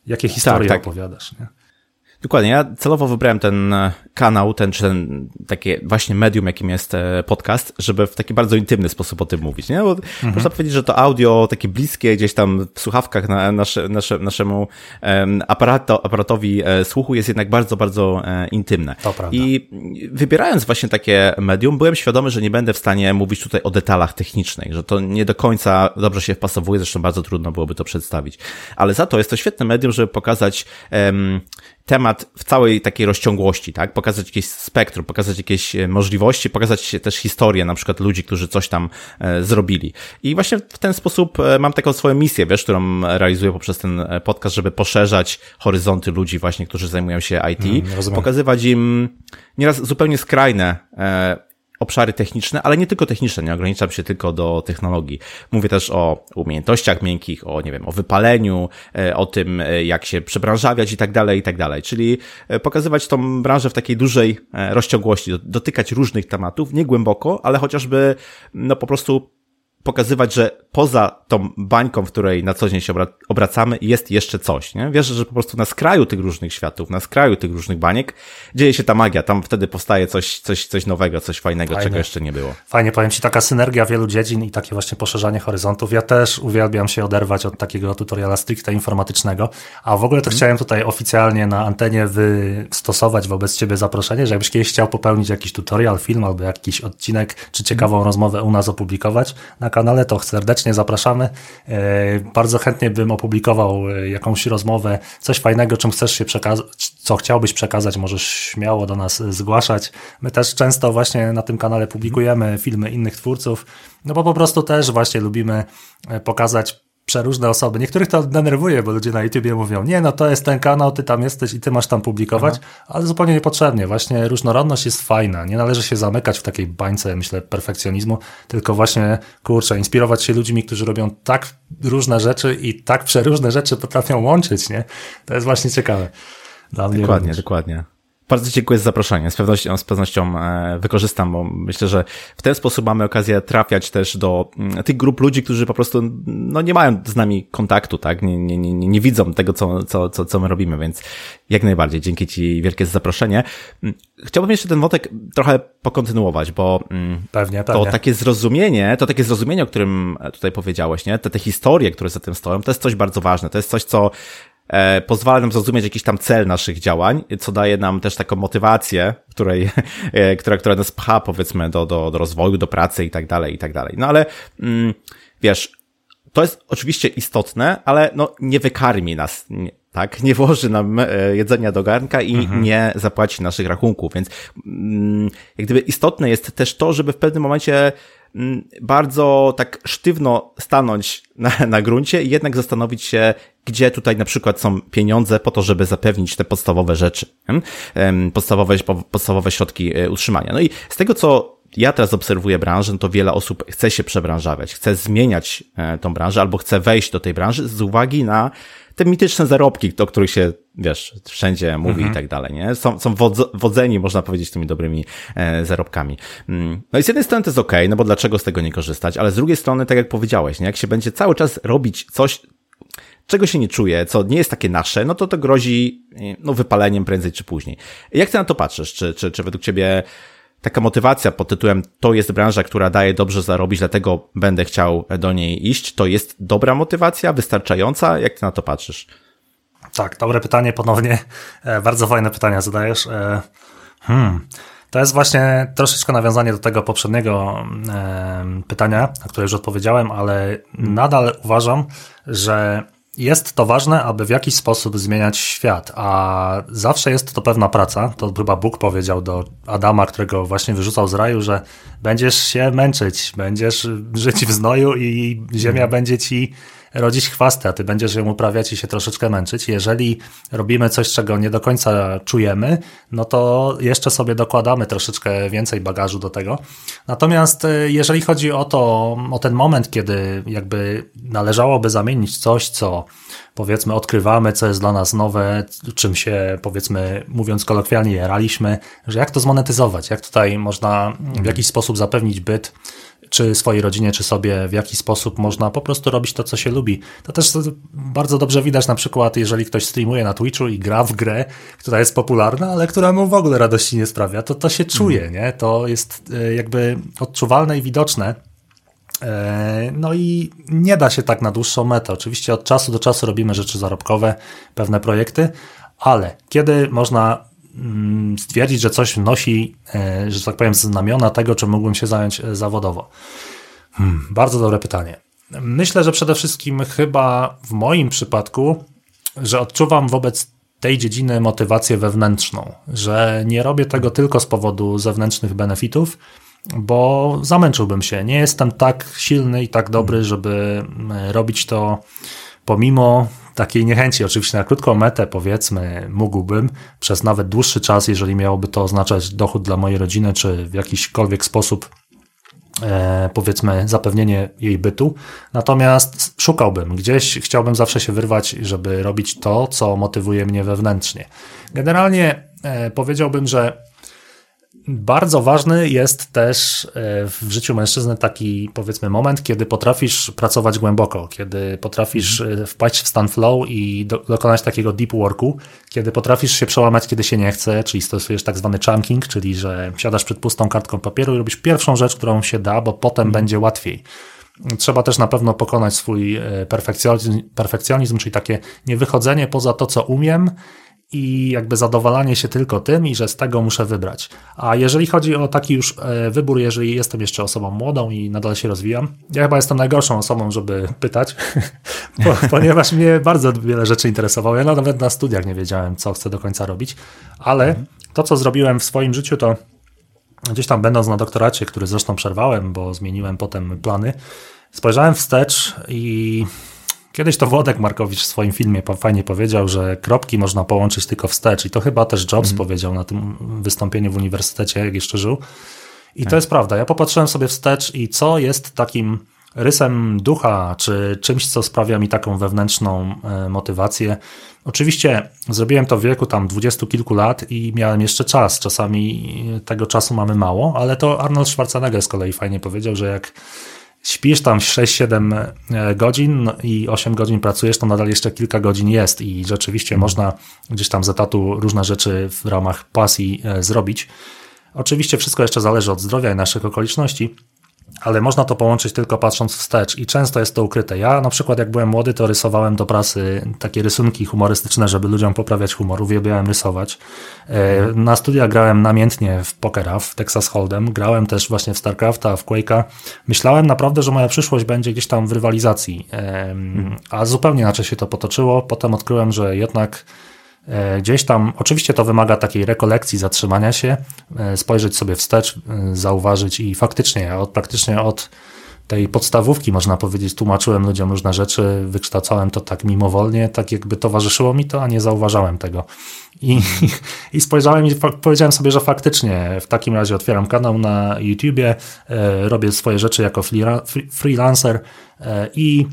B: Jakie historie tak, tak. opowiadasz? Nie?
A: Dokładnie. Ja celowo wybrałem ten e, kanał, ten, czy ten takie właśnie medium, jakim jest e, podcast, żeby w taki bardzo intymny sposób o tym mówić, nie? Bo mhm. można powiedzieć, że to audio takie bliskie gdzieś tam w słuchawkach na nasze, nasze, naszemu aparato, aparatowi e, słuchu jest jednak bardzo, bardzo intymne.
B: To prawda.
A: I wybierając właśnie takie medium, byłem świadomy, że nie będę w stanie mówić tutaj o detalach technicznych, że to nie do końca dobrze się wpasowuje, zresztą bardzo trudno byłoby to przedstawić. Ale za to jest to świetne medium, żeby pokazać um, temat w całej takiej rozciągłości, tak? Pokazać jakieś spektrum, pokazać jakieś e, możliwości, pokazać też historię na przykład ludzi, którzy coś tam e, zrobili. I właśnie w ten sposób e, mam taką swoją misję, wiesz, którą realizuję poprzez ten podcast, żeby poszerzać horyzonty ludzi właśnie, którzy zajmują się IT, mm, pokazywać im nieraz zupełnie skrajne obszary techniczne, ale nie tylko techniczne, nie ograniczam się tylko do technologii. Mówię też o umiejętnościach miękkich, o, nie wiem, o wypaleniu, e, o tym, e, jak się przebranżawiać i tak dalej, i tak dalej. Czyli e, pokazywać tą branżę w takiej dużej rozciągłości, dotykać różnych tematów, nie głęboko, ale chociażby, no po prostu pokazywać, że poza tą bańką, w której na co dzień się obracamy, jest jeszcze coś, nie? Wierzę, że po prostu na skraju tych różnych światów, na skraju tych różnych baniek dzieje się ta magia, tam wtedy powstaje coś, coś, coś nowego, coś fajnego, Fajne. czego jeszcze nie było.
B: Fajnie, powiem Ci, taka synergia wielu dziedzin i takie właśnie poszerzanie horyzontów. Ja też uwielbiam się oderwać od takiego tutoriala stricte informatycznego, a w ogóle to hmm. chciałem tutaj oficjalnie na antenie wystosować wobec Ciebie zaproszenie, że jakbyś kiedyś chciał popełnić jakiś tutorial, film albo jakiś odcinek, czy ciekawą hmm. rozmowę u nas opublikować na kanale, to serdecznie zapraszamy. E, bardzo chętnie bym opublikował e, jakąś rozmowę, coś fajnego, czym chcesz się przekazać, co chciałbyś przekazać, możesz śmiało do nas zgłaszać. My też często właśnie na tym kanale publikujemy filmy innych twórców, no bo po prostu też właśnie lubimy e, pokazać przeróżne osoby. Niektórych to denerwuje, bo ludzie na YouTubie mówią, nie, no to jest ten kanał, ty tam jesteś i ty masz tam publikować, Aha. ale zupełnie niepotrzebnie. Właśnie różnorodność jest fajna. Nie należy się zamykać w takiej bańce, myślę, perfekcjonizmu, tylko właśnie, kurczę, inspirować się ludźmi, którzy robią tak różne rzeczy i tak przeróżne rzeczy potrafią łączyć, nie? To jest właśnie ciekawe.
A: Dla mnie dokładnie, również. dokładnie. Bardzo dziękuję za zaproszenie. Z pewnością, z pewnością e, wykorzystam, bo myślę, że w ten sposób mamy okazję trafiać też do mm, tych grup ludzi, którzy po prostu no, nie mają z nami kontaktu, tak? Nie, nie, nie, nie widzą tego, co, co, co, co my robimy, więc jak najbardziej. Dzięki Ci wielkie za zaproszenie. Mm, chciałbym jeszcze ten wątek trochę pokontynuować, bo
B: mm, pewnie,
A: to pewnie. takie zrozumienie, to takie zrozumienie, o którym tutaj powiedziałeś, nie? Te, te historie, które za tym stoją, to jest coś bardzo ważne. To jest coś, co pozwala nam zrozumieć jakiś tam cel naszych działań, co daje nam też taką motywację, której, e, która, która nas pcha, powiedzmy, do, do, do rozwoju, do pracy i tak dalej, i tak dalej. No ale, mm, wiesz, to jest oczywiście istotne, ale no, nie wykarmi nas, nie, tak? Nie włoży nam e, jedzenia do garnka i mhm. nie zapłaci naszych rachunków, więc mm, jak gdyby istotne jest też to, żeby w pewnym momencie mm, bardzo tak sztywno stanąć na, na gruncie i jednak zastanowić się, gdzie tutaj na przykład są pieniądze po to, żeby zapewnić te podstawowe rzeczy, podstawowe, podstawowe środki e, utrzymania. No i z tego, co ja teraz obserwuję branżę, no to wiele osób chce się przebranżawiać, chce zmieniać e, tą branżę albo chce wejść do tej branży z uwagi na te mityczne zarobki, o których się, wiesz, wszędzie mówi mhm. i tak dalej, nie? Są, są wodzeni, można powiedzieć, tymi dobrymi e, zarobkami. Mm. No i z jednej strony to jest okej, okay, no bo dlaczego z tego nie korzystać, ale z drugiej strony, tak jak powiedziałeś, nie? Jak się będzie cały czas robić coś, czego się nie czuje, co nie jest takie nasze, no to to grozi no, wypaleniem prędzej czy później. Jak ty na to patrzysz? Czy, czy, czy według ciebie taka motywacja pod tytułem to jest branża, która daje dobrze zarobić, dlatego będę chciał do niej iść, to jest dobra motywacja, wystarczająca? Jak ty na to patrzysz?
B: Tak, dobre pytanie ponownie. E, bardzo fajne pytania zadajesz. E, hmm. To jest właśnie troszeczkę nawiązanie do tego poprzedniego pytania, na które już odpowiedziałem, ale nadal uważam, że jest to ważne, aby w jakiś sposób zmieniać świat, a zawsze jest to pewna praca. To chyba Bóg powiedział do Adama, którego właśnie wyrzucał z raju, że będziesz się męczyć, będziesz żyć w znoju i ziemia będzie ci rodzić chwasty, a ty będziesz ją uprawiać i się troszeczkę męczyć. Jeżeli robimy coś, czego nie do końca czujemy, no to jeszcze sobie dokładamy troszeczkę więcej bagażu do tego. Natomiast e, jeżeli chodzi o to, o ten moment, kiedy jakby należałoby zamienić coś, co powiedzmy odkrywamy, co jest dla nas nowe, czym się powiedzmy mówiąc kolokwialnie jaraliśmy, że jak to zmonetyzować, jak tutaj można w jakiś sposób zapewnić byt czy swojej rodzinie, czy sobie, w jaki sposób można po prostu robić to, co się lubi. To też bardzo dobrze widać na przykład, jeżeli ktoś streamuje na Twitchu i gra w grę, która jest popularna, ale która mu w ogóle radości nie sprawia, to to się czuje, mhm. nie? To jest e, jakby odczuwalne i widoczne. E, no i nie da się tak na dłuższą metę. Oczywiście od czasu do czasu robimy rzeczy zarobkowe, pewne projekty, ale kiedy można stwierdzić, że coś nosi, e, że tak powiem, znamiona tego, czym mógłbym się zająć e, zawodowo? Hmm, bardzo dobre pytanie. Myślę, że przede wszystkim chyba w moim przypadku, że odczuwam wobec tej dziedziny motywację wewnętrzną, że nie robię tego tylko z powodu zewnętrznych benefitów, bo zamęczyłbym się. Nie jestem tak silny i tak dobry, żeby mm, robić to pomimo takiej niechęci, oczywiście na krótką metę, powiedzmy, mógłbym przez nawet dłuższy czas, jeżeli miałoby to oznaczać dochód dla mojej rodziny, czy w jakiśkolwiek sposób e, powiedzmy zapewnienie jej bytu. Natomiast szukałbym, gdzieś chciałbym zawsze się wyrwać, żeby robić to, co motywuje mnie wewnętrznie. Generalnie e, powiedziałbym, że bardzo ważny jest też e, w życiu mężczyzny taki, powiedzmy, moment, kiedy potrafisz pracować głęboko, kiedy potrafisz mhm. e, wpaść w stan flow i do, dokonać takiego deep worku, kiedy potrafisz się przełamać, kiedy się nie chce, czyli stosujesz tak zwany chunking, czyli że siadasz przed pustą kartką papieru i robisz pierwszą rzecz, którą się da, bo potem mhm. będzie łatwiej. Trzeba też na pewno pokonać swój e, perfekcjonizm, perfekcjonizm, czyli takie niewychodzenie poza to, co umiem i jakby zadowalanie się tylko tym i że z tego muszę wybrać. A jeżeli chodzi o taki już e, wybór, jeżeli jestem jeszcze osobą młodą i nadal się rozwijam, ja chyba jestem najgorszą osobą, żeby pytać, ponieważ mnie bardzo wiele rzeczy interesowało. Ja nawet na studiach nie wiedziałem, co chcę do końca robić, ale to, co zrobiłem w swoim życiu, to gdzieś tam będąc na doktoracie, który zresztą przerwałem, bo zmieniłem potem plany, spojrzałem wstecz i Kiedyś to Włodek Markowicz w swoim filmie fajnie powiedział, że kropki można połączyć tylko wstecz i to chyba też Jobs mm. powiedział na tym wystąpieniu w uniwersytecie, jak jeszcze żył. I tak. to jest prawda. Ja popatrzyłem sobie wstecz i co jest takim rysem ducha, czy czymś, co sprawia mi taką wewnętrzną e, motywację. Oczywiście zrobiłem to w wieku tam dwudziestu kilku lat i miałem jeszcze czas. Czasami tego czasu mamy mało, ale to Arnold Schwarzenegger z kolei fajnie powiedział, że jak śpisz tam 6-7 e, godzin no i 8 godzin pracujesz, to nadal jeszcze kilka godzin jest i rzeczywiście mhm. można gdzieś tam z etatu różne rzeczy w ramach pasji e, zrobić. Oczywiście wszystko jeszcze zależy od zdrowia i naszych okoliczności, ale można to połączyć tylko patrząc wstecz i często jest to ukryte. Ja na przykład jak byłem młody, to rysowałem do prasy takie rysunki humorystyczne, żeby ludziom poprawiać humor, uwielbiałem rysować. E, na studiach grałem namiętnie w pokera, w Texas Hold'em, grałem też właśnie w StarCrafta, w Quake'a. Myślałem naprawdę, że moja przyszłość będzie gdzieś tam w rywalizacji, a zupełnie inaczej się to potoczyło. Potem odkryłem, że jednak E, gdzieś tam, oczywiście to wymaga takiej rekolekcji, zatrzymania się, e, spojrzeć sobie wstecz, e, zauważyć i faktycznie, od, praktycznie od tej podstawówki, można powiedzieć, tłumaczyłem ludziom różne rzeczy, wykształcałem to tak mimowolnie, tak jakby towarzyszyło mi to, a nie zauważałem tego. I, i spojrzałem i powiedziałem sobie, że faktycznie w takim razie otwieram kanał na YouTubie, e, robię swoje rzeczy jako freelancer e, i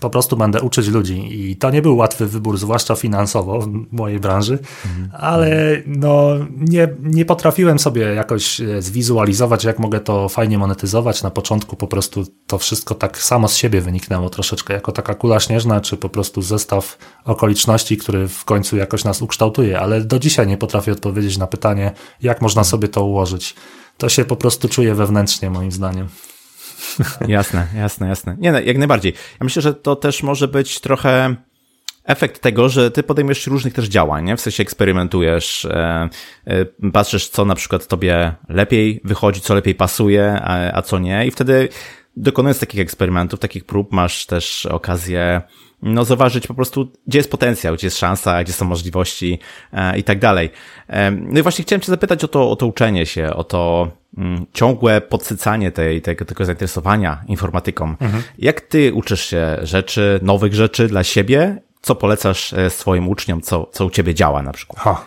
B: po prostu będę uczyć ludzi i to nie był łatwy wybór, zwłaszcza finansowo w mojej branży, mhm. ale no, nie, nie potrafiłem sobie jakoś e, zwizualizować, jak mogę to fajnie monetyzować. Na początku po prostu to wszystko tak samo z siebie wyniknęło troszeczkę, jako taka kula śnieżna, czy po prostu zestaw okoliczności, który w końcu jakoś nas ukształtuje, ale do dzisiaj nie potrafię odpowiedzieć na pytanie, jak można sobie to ułożyć. To się po prostu czuje wewnętrznie, moim zdaniem.
A: Jasne, jasne, jasne. Nie, no, jak najbardziej. Ja myślę, że to też może być trochę efekt tego, że ty podejmujesz różnych też działań, nie? W sensie eksperymentujesz, e, e, patrzysz, co na przykład tobie lepiej wychodzi, co lepiej pasuje, a, a co nie i wtedy dokonując takich eksperymentów, takich prób, masz też okazję no, zauważyć po prostu, gdzie jest potencjał, gdzie jest szansa, gdzie są możliwości e, i tak dalej. E, no i właśnie chciałem Cię zapytać o to, o to uczenie się, o to mm, ciągłe podsycanie tej, tego, tego zainteresowania informatyką. Mhm. Jak Ty uczysz się rzeczy, nowych rzeczy dla siebie? Co polecasz e, swoim uczniom, co, co u Ciebie działa na przykład? Ha.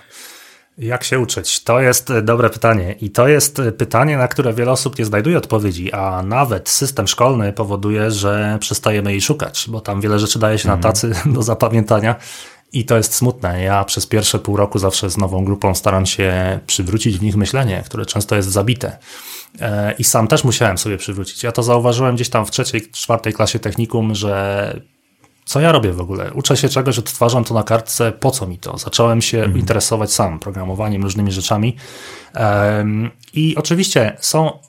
B: Jak się uczyć? To jest e, dobre pytanie i to jest e, pytanie, na które wiele osób nie znajduje odpowiedzi, a nawet system szkolny powoduje, że przestajemy jej szukać, bo tam wiele rzeczy daje się na mhm. tacy do zapamiętania i to jest smutne. Ja przez pierwsze pół roku zawsze z nową grupą staram się przywrócić w nich myślenie, które często jest zabite. E, I sam też musiałem sobie przywrócić. Ja to zauważyłem gdzieś tam w trzeciej, czwartej klasie technikum, że co ja robię w ogóle? Uczę się czegoś, odtwarzam to na kartce, po co mi to? Zacząłem się mhm. interesować sam programowaniem, różnymi rzeczami. Um, I oczywiście są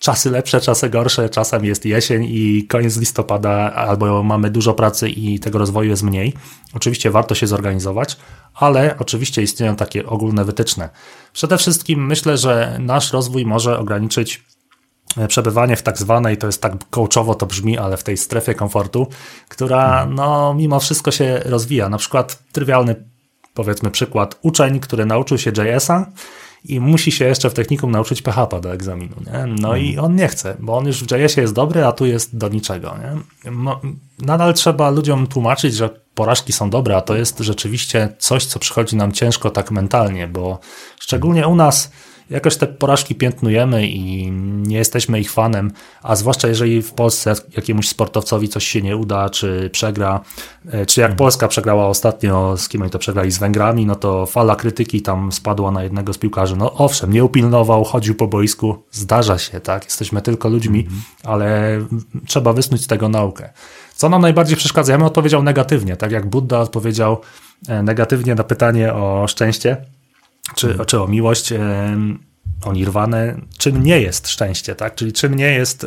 B: czasy lepsze, czasy gorsze, czasem jest jesień i koniec listopada, albo mamy dużo pracy i tego rozwoju jest mniej. Oczywiście warto się zorganizować, ale oczywiście istnieją takie ogólne wytyczne. Przede wszystkim myślę, że nasz rozwój może ograniczyć przebywanie w tak zwanej, to jest tak coachowo to brzmi, ale w tej strefie komfortu, która no mimo wszystko się rozwija. Na przykład trywialny powiedzmy przykład, uczeń, który nauczył się JS-a i musi się jeszcze w technikum nauczyć PHP do egzaminu. Nie? No i on nie chce, bo on już w JS-ie jest dobry, a tu jest do niczego. Nie? Nadal trzeba ludziom tłumaczyć, że porażki są dobre, a to jest rzeczywiście coś, co przychodzi nam ciężko tak mentalnie, bo szczególnie u nas jakoś te porażki piętnujemy i nie jesteśmy ich fanem, a zwłaszcza jeżeli w Polsce jakiemuś sportowcowi coś się nie uda, czy przegra, e, czy jak mhm. Polska przegrała ostatnio, z kim oni to przegrali, z Węgrami, no to fala krytyki tam spadła na jednego z piłkarzy. No owszem, nie upilnował, chodził po boisku, zdarza się, tak, jesteśmy tylko ludźmi, mhm. ale trzeba wysnuć z tego naukę. Co nam najbardziej przeszkadza? Ja bym odpowiedział negatywnie, tak jak Buddha odpowiedział e, negatywnie na pytanie o szczęście, czy, czy o miłość, o nirwanę, czym nie jest szczęście, tak? Czyli czym nie jest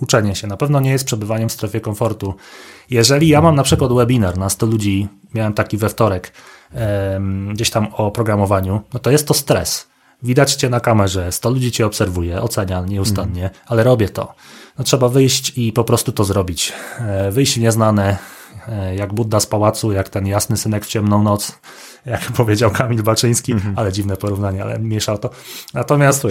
B: uczenie się. Na pewno nie jest przebywaniem w strefie komfortu. Jeżeli ja mam na przykład webinar na 100 ludzi, miałem taki we wtorek, gdzieś tam o programowaniu, no to jest to stres. Widać cię na kamerze, 100 ludzi cię obserwuje, ocenia nieustannie, mm. ale robię to. No trzeba wyjść i po prostu to zrobić. E, wyjść w nieznane, jak Budda z pałacu, jak ten jasny synek w ciemną noc, jak powiedział Kamil Baczyński, mm -hmm. ale dziwne porównanie, ale mieszał to. Natomiast,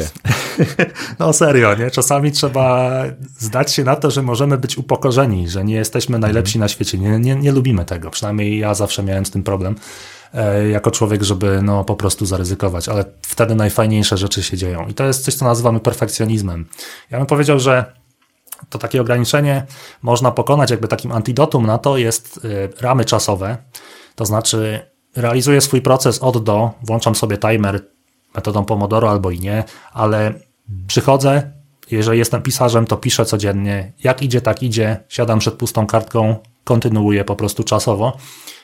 B: no serio, nie? czasami trzeba zdać się na to, że możemy być upokorzeni, że nie jesteśmy najlepsi mm -hmm. na świecie, nie, nie, nie lubimy tego, przynajmniej ja zawsze miałem z tym problem e, jako człowiek, żeby no, po prostu zaryzykować, ale wtedy najfajniejsze rzeczy się dzieją. I to jest coś, co nazywamy perfekcjonizmem. Ja bym powiedział, że to takie ograniczenie można pokonać, jakby takim antidotum na to jest e, ramy czasowe, to znaczy realizuję swój proces od do, włączam sobie timer metodą Pomodoro albo i nie, ale przychodzę, jeżeli jestem pisarzem, to piszę codziennie. Jak idzie, tak idzie. Siadam przed pustą kartką, kontynuuję po prostu czasowo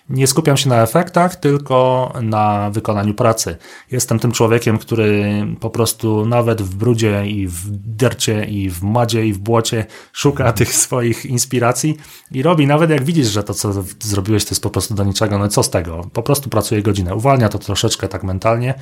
B: nie skupiam się na efektach, tylko na wykonaniu pracy. Jestem tym człowiekiem, który po prostu nawet w brudzie i w dercie i w madzie i w błocie szuka tych swoich inspiracji i robi, nawet jak widzisz, że to co zrobiłeś to jest po prostu do niczego, no co z tego? Po prostu pracuje godzinę. Uwalnia to troszeczkę tak mentalnie.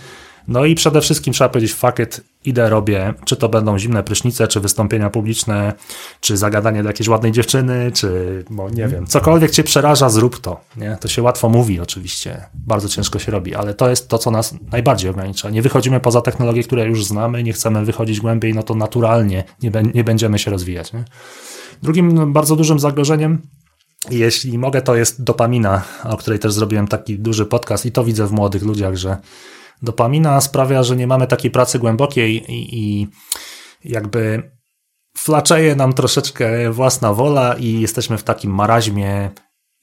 B: No i przede wszystkim trzeba powiedzieć fuck it, idę, robię, czy to będą zimne prysznice, czy wystąpienia publiczne, czy zagadanie do jakiejś ładnej dziewczyny, czy, bo nie wiem, cokolwiek cię przeraża, zrób to. Nie? To się łatwo mówi oczywiście, bardzo ciężko się robi, ale to jest to, co nas najbardziej ogranicza. Nie wychodzimy poza technologie, które już znamy, nie chcemy wychodzić głębiej, no to naturalnie nie, nie będziemy się rozwijać. Nie? Drugim bardzo dużym zagrożeniem jeśli mogę, to jest dopamina, o której też zrobiłem taki duży podcast i to widzę w młodych ludziach, że dopamina sprawia, że nie mamy takiej pracy głębokiej i, i jakby flaczeje nam troszeczkę własna wola i jesteśmy w takim maraźmie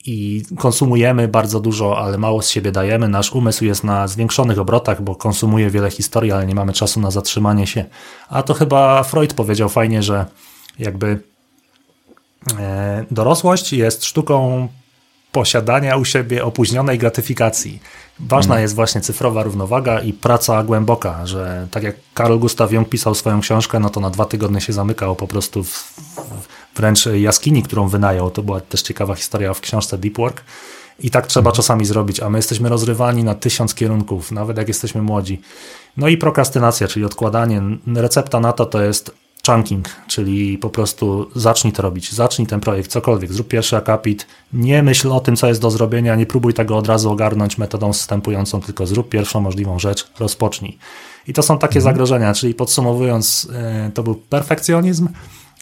B: i konsumujemy bardzo dużo, ale mało z siebie dajemy. Nasz umysł jest na zwiększonych obrotach, bo konsumuje wiele historii, ale nie mamy czasu na zatrzymanie się. A to chyba Freud powiedział fajnie, że jakby e, dorosłość jest sztuką posiadania u siebie opóźnionej gratyfikacji. Ważna hmm. jest właśnie cyfrowa równowaga i praca głęboka, że tak jak Karl Gustav Jung pisał swoją książkę, no to na dwa tygodnie się zamykał po prostu w, w wręcz jaskini, którą wynajął. To była też ciekawa historia w książce Deep Work. I tak trzeba czasami zrobić, a my jesteśmy rozrywani na tysiąc kierunków, nawet jak jesteśmy młodzi. No i prokrastynacja, czyli odkładanie. Recepta na to to jest chunking, czyli po prostu zacznij to robić, zacznij ten projekt, cokolwiek, zrób pierwszy akapit, nie myśl o tym, co jest do zrobienia, nie próbuj tego od razu ogarnąć metodą wstępującą, tylko zrób pierwszą możliwą rzecz, rozpocznij. I to są takie mhm. zagrożenia, czyli podsumowując, e, to był perfekcjonizm,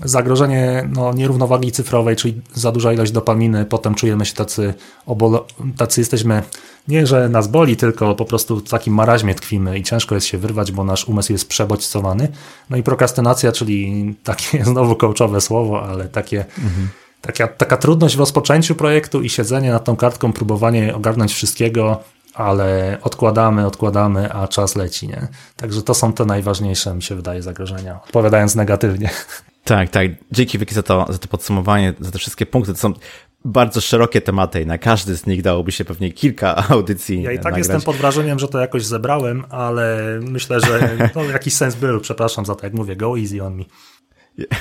B: zagrożenie no, nierównowagi cyfrowej, czyli za duża ilość dopaminy, potem czujemy się tacy, obolo- tacy jesteśmy, nie że nas boli, tylko po prostu w takim maraźmie tkwimy i ciężko jest się wyrwać, bo nasz umysł jest przebodźcowany. No i prokrastynacja, czyli takie znowu kołczowe słowo, ale takie mhm. Taka, taka trudność w rozpoczęciu projektu i siedzenie nad tą kartką, próbowanie ogarnąć wszystkiego, ale odkładamy, odkładamy, a czas leci, nie? Także to są te najważniejsze, mi się wydaje, zagrożenia. Odpowiadając negatywnie.
A: Tak, tak. Dzięki wielkie za to, za to podsumowanie, za te wszystkie punkty. To są bardzo szerokie tematy i na każdy z nich dałoby się pewnie kilka audycji.
B: Ja i tak nagrać. jestem pod wrażeniem, że to jakoś zebrałem, ale myślę, że no, jakiś sens był. Przepraszam za to, jak mówię, go easy on me.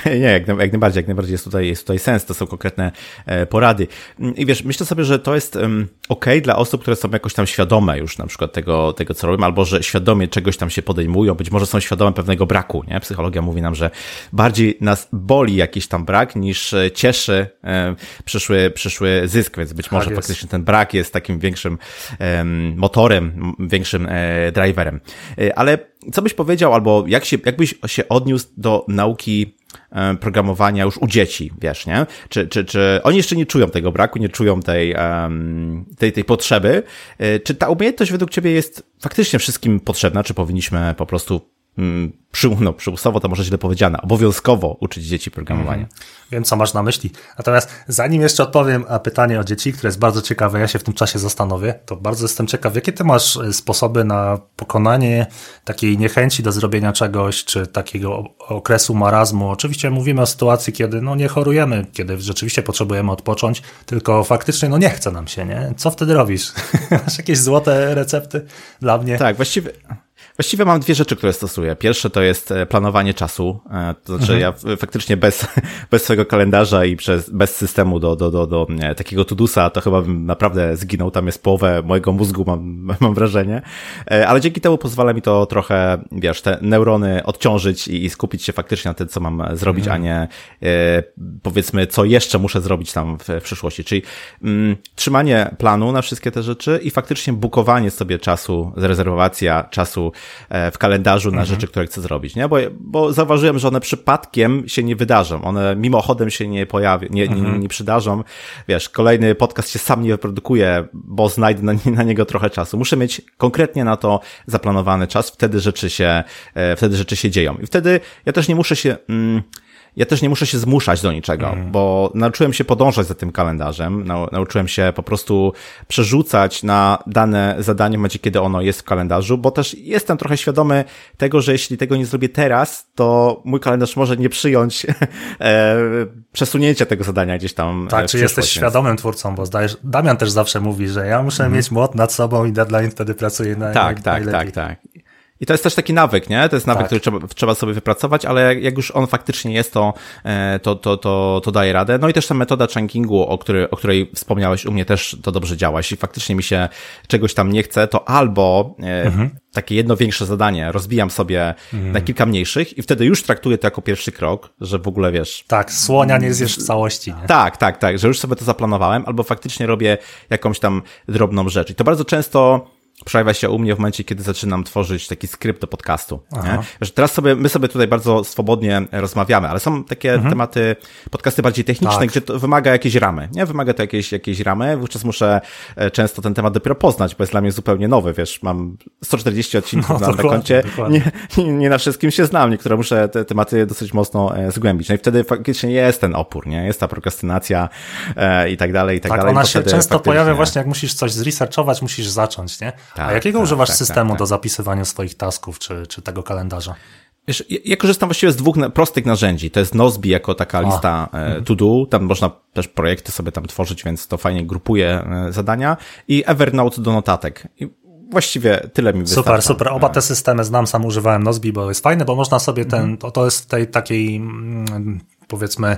A: Nie, jak, jak najbardziej, jak najbardziej jest tutaj, jest tutaj sens, to są konkretne e, porady. I wiesz, myślę sobie, że to jest ok dla osób, które są jakoś tam świadome już na przykład tego, tego, co robią, albo że świadomie czegoś tam się podejmują, być może są świadome pewnego braku, nie? Psychologia mówi nam, że bardziej nas boli jakiś tam brak, niż e, cieszy e, przyszły, przyszły zysk, więc być może tak faktycznie ten brak jest takim większym motorem, większym driverem. Ale co byś powiedział, albo jak się, jakbyś się odniósł do nauki programowania już u dzieci, wiesz, nie? Czy, czy, czy oni jeszcze nie czują tego braku, nie czują tej, tej, tej potrzeby? E, czy ta umiejętność według Ciebie jest faktycznie wszystkim potrzebna, czy powinniśmy po prostu przy, no, przymusowo to może źle powiedziane, obowiązkowo uczyć dzieci programowania. Mhm.
B: Wiem, co masz na myśli. Natomiast zanim jeszcze odpowiem na pytanie o dzieci, które jest bardzo ciekawe, ja się w tym czasie zastanowię, to bardzo jestem ciekaw, jakie ty masz e, sposoby na pokonanie takiej niechęci do zrobienia czegoś, czy takiego okresu marazmu. Oczywiście mówimy o sytuacji, kiedy no, nie chorujemy, kiedy rzeczywiście potrzebujemy odpocząć, tylko faktycznie no, nie chce nam się, nie? Co wtedy robisz? masz jakieś złote recepty dla mnie?
A: Tak, właściwie Właściwie mam dwie rzeczy, które stosuję. Pierwsze to jest e, planowanie czasu. E, to znaczy mhm. ja faktycznie bez, bez swojego kalendarza i przez, bez systemu do, do, do, do takiego tudusa to chyba bym naprawdę zginął. Tam jest połowę mojego mózgu, mam, mam wrażenie. E, ale dzięki temu pozwala mi to trochę, wiesz, te neurony odciążyć i, i skupić się faktycznie na tym, co mam zrobić, mhm. a nie powiedzmy, co jeszcze muszę zrobić tam w, w przyszłości. Czyli mm, trzymanie planu na wszystkie te rzeczy i faktycznie bukowanie sobie czasu, zarezerwacja czasu E, w kalendarzu na mhm. rzeczy, które chcę zrobić, nie? Bo, bo zauważyłem, że one przypadkiem się nie wydarzą, one mimochodem się nie pojawią, nie, mhm. nie, nie przydarzą. Wiesz, kolejny podcast się sam nie wyprodukuje, bo znajdę na, na niego trochę czasu. Muszę mieć konkretnie na to zaplanowany czas, wtedy rzeczy się, e, wtedy rzeczy się dzieją. I wtedy ja też nie muszę się, mm, ja też nie muszę się zmuszać do niczego, mm. bo nauczyłem się podążać za tym kalendarzem, nau, nauczyłem się po prostu przerzucać na dane zadanie w momencie, kiedy ono jest w kalendarzu, bo też jestem trochę świadomy tego, że jeśli tego nie zrobię teraz, to mój kalendarz może nie przyjąć e, przesunięcia tego zadania gdzieś tam.
B: E, tak, czy jesteś więc... świadomym twórcą, bo zdajesz, Damian też zawsze mówi, że ja muszę mm. mieć młot nad sobą i deadline wtedy pracuje na
A: Tak, tak, tak, tak. I to jest też taki nawyk, nie? To jest nawyk,
B: Tak.
A: który trzeba, trzeba sobie wypracować, ale jak, jak już on faktycznie jest, to, e, to, to, to, to daje radę. No i też ta metoda chunkingu, o, który, o której wspomniałeś, u mnie też to dobrze działa. Jeśli faktycznie mi się czegoś tam nie chce, to albo e,
B: Mhm.
A: takie jedno większe zadanie rozbijam sobie na kilka mniejszych i wtedy już traktuję to jako pierwszy krok, że w ogóle wiesz,
B: Tak, słonia nie zjesz w całości, nie?
A: tak, tak, tak, że już sobie to zaplanowałem, albo faktycznie robię jakąś tam drobną rzecz. I to bardzo często przejawia się u mnie w momencie, kiedy zaczynam tworzyć taki skrypt do podcastu. Że teraz sobie, my sobie tutaj bardzo swobodnie rozmawiamy, ale są takie tematy, podcasty bardziej techniczne,
B: Tak.
A: gdzie to wymaga jakiejś ramy, nie? Wymaga to jakiejś, jakiejś ramy, wówczas muszę e, często ten temat dopiero poznać, bo jest dla mnie zupełnie nowy, wiesz, mam 140 odcinków
B: No,
A: na, na koncie, nie, nie, na wszystkim się znam, niektóre muszę te tematy dosyć mocno e, zgłębić. No i wtedy faktycznie jest ten opór, nie? Jest ta prokrastynacja e, i tak dalej, i tak,
B: Tak,
A: dalej.
B: ona się często pojawia właśnie, jak musisz coś zresearchować, musisz zacząć, nie? A
A: Tak,
B: jakiego
A: tak,
B: używasz
A: tak,
B: systemu
A: tak, tak.
B: do zapisywania swoich tasków, czy, czy tego kalendarza?
A: Wiesz, ja, korzystam właściwie z dwóch prostych narzędzi. To jest Nozbi jako taka lista e, to do. Tam można też projekty sobie tam tworzyć, więc to fajnie grupuje e, zadania. I Evernote do notatek. I właściwie tyle mi wystarcza.
B: Super, super. Oba te systemy znam, sam używałem Nozbi, bo jest fajne, bo można sobie ten, to, to jest w tej takiej, mm, powiedzmy,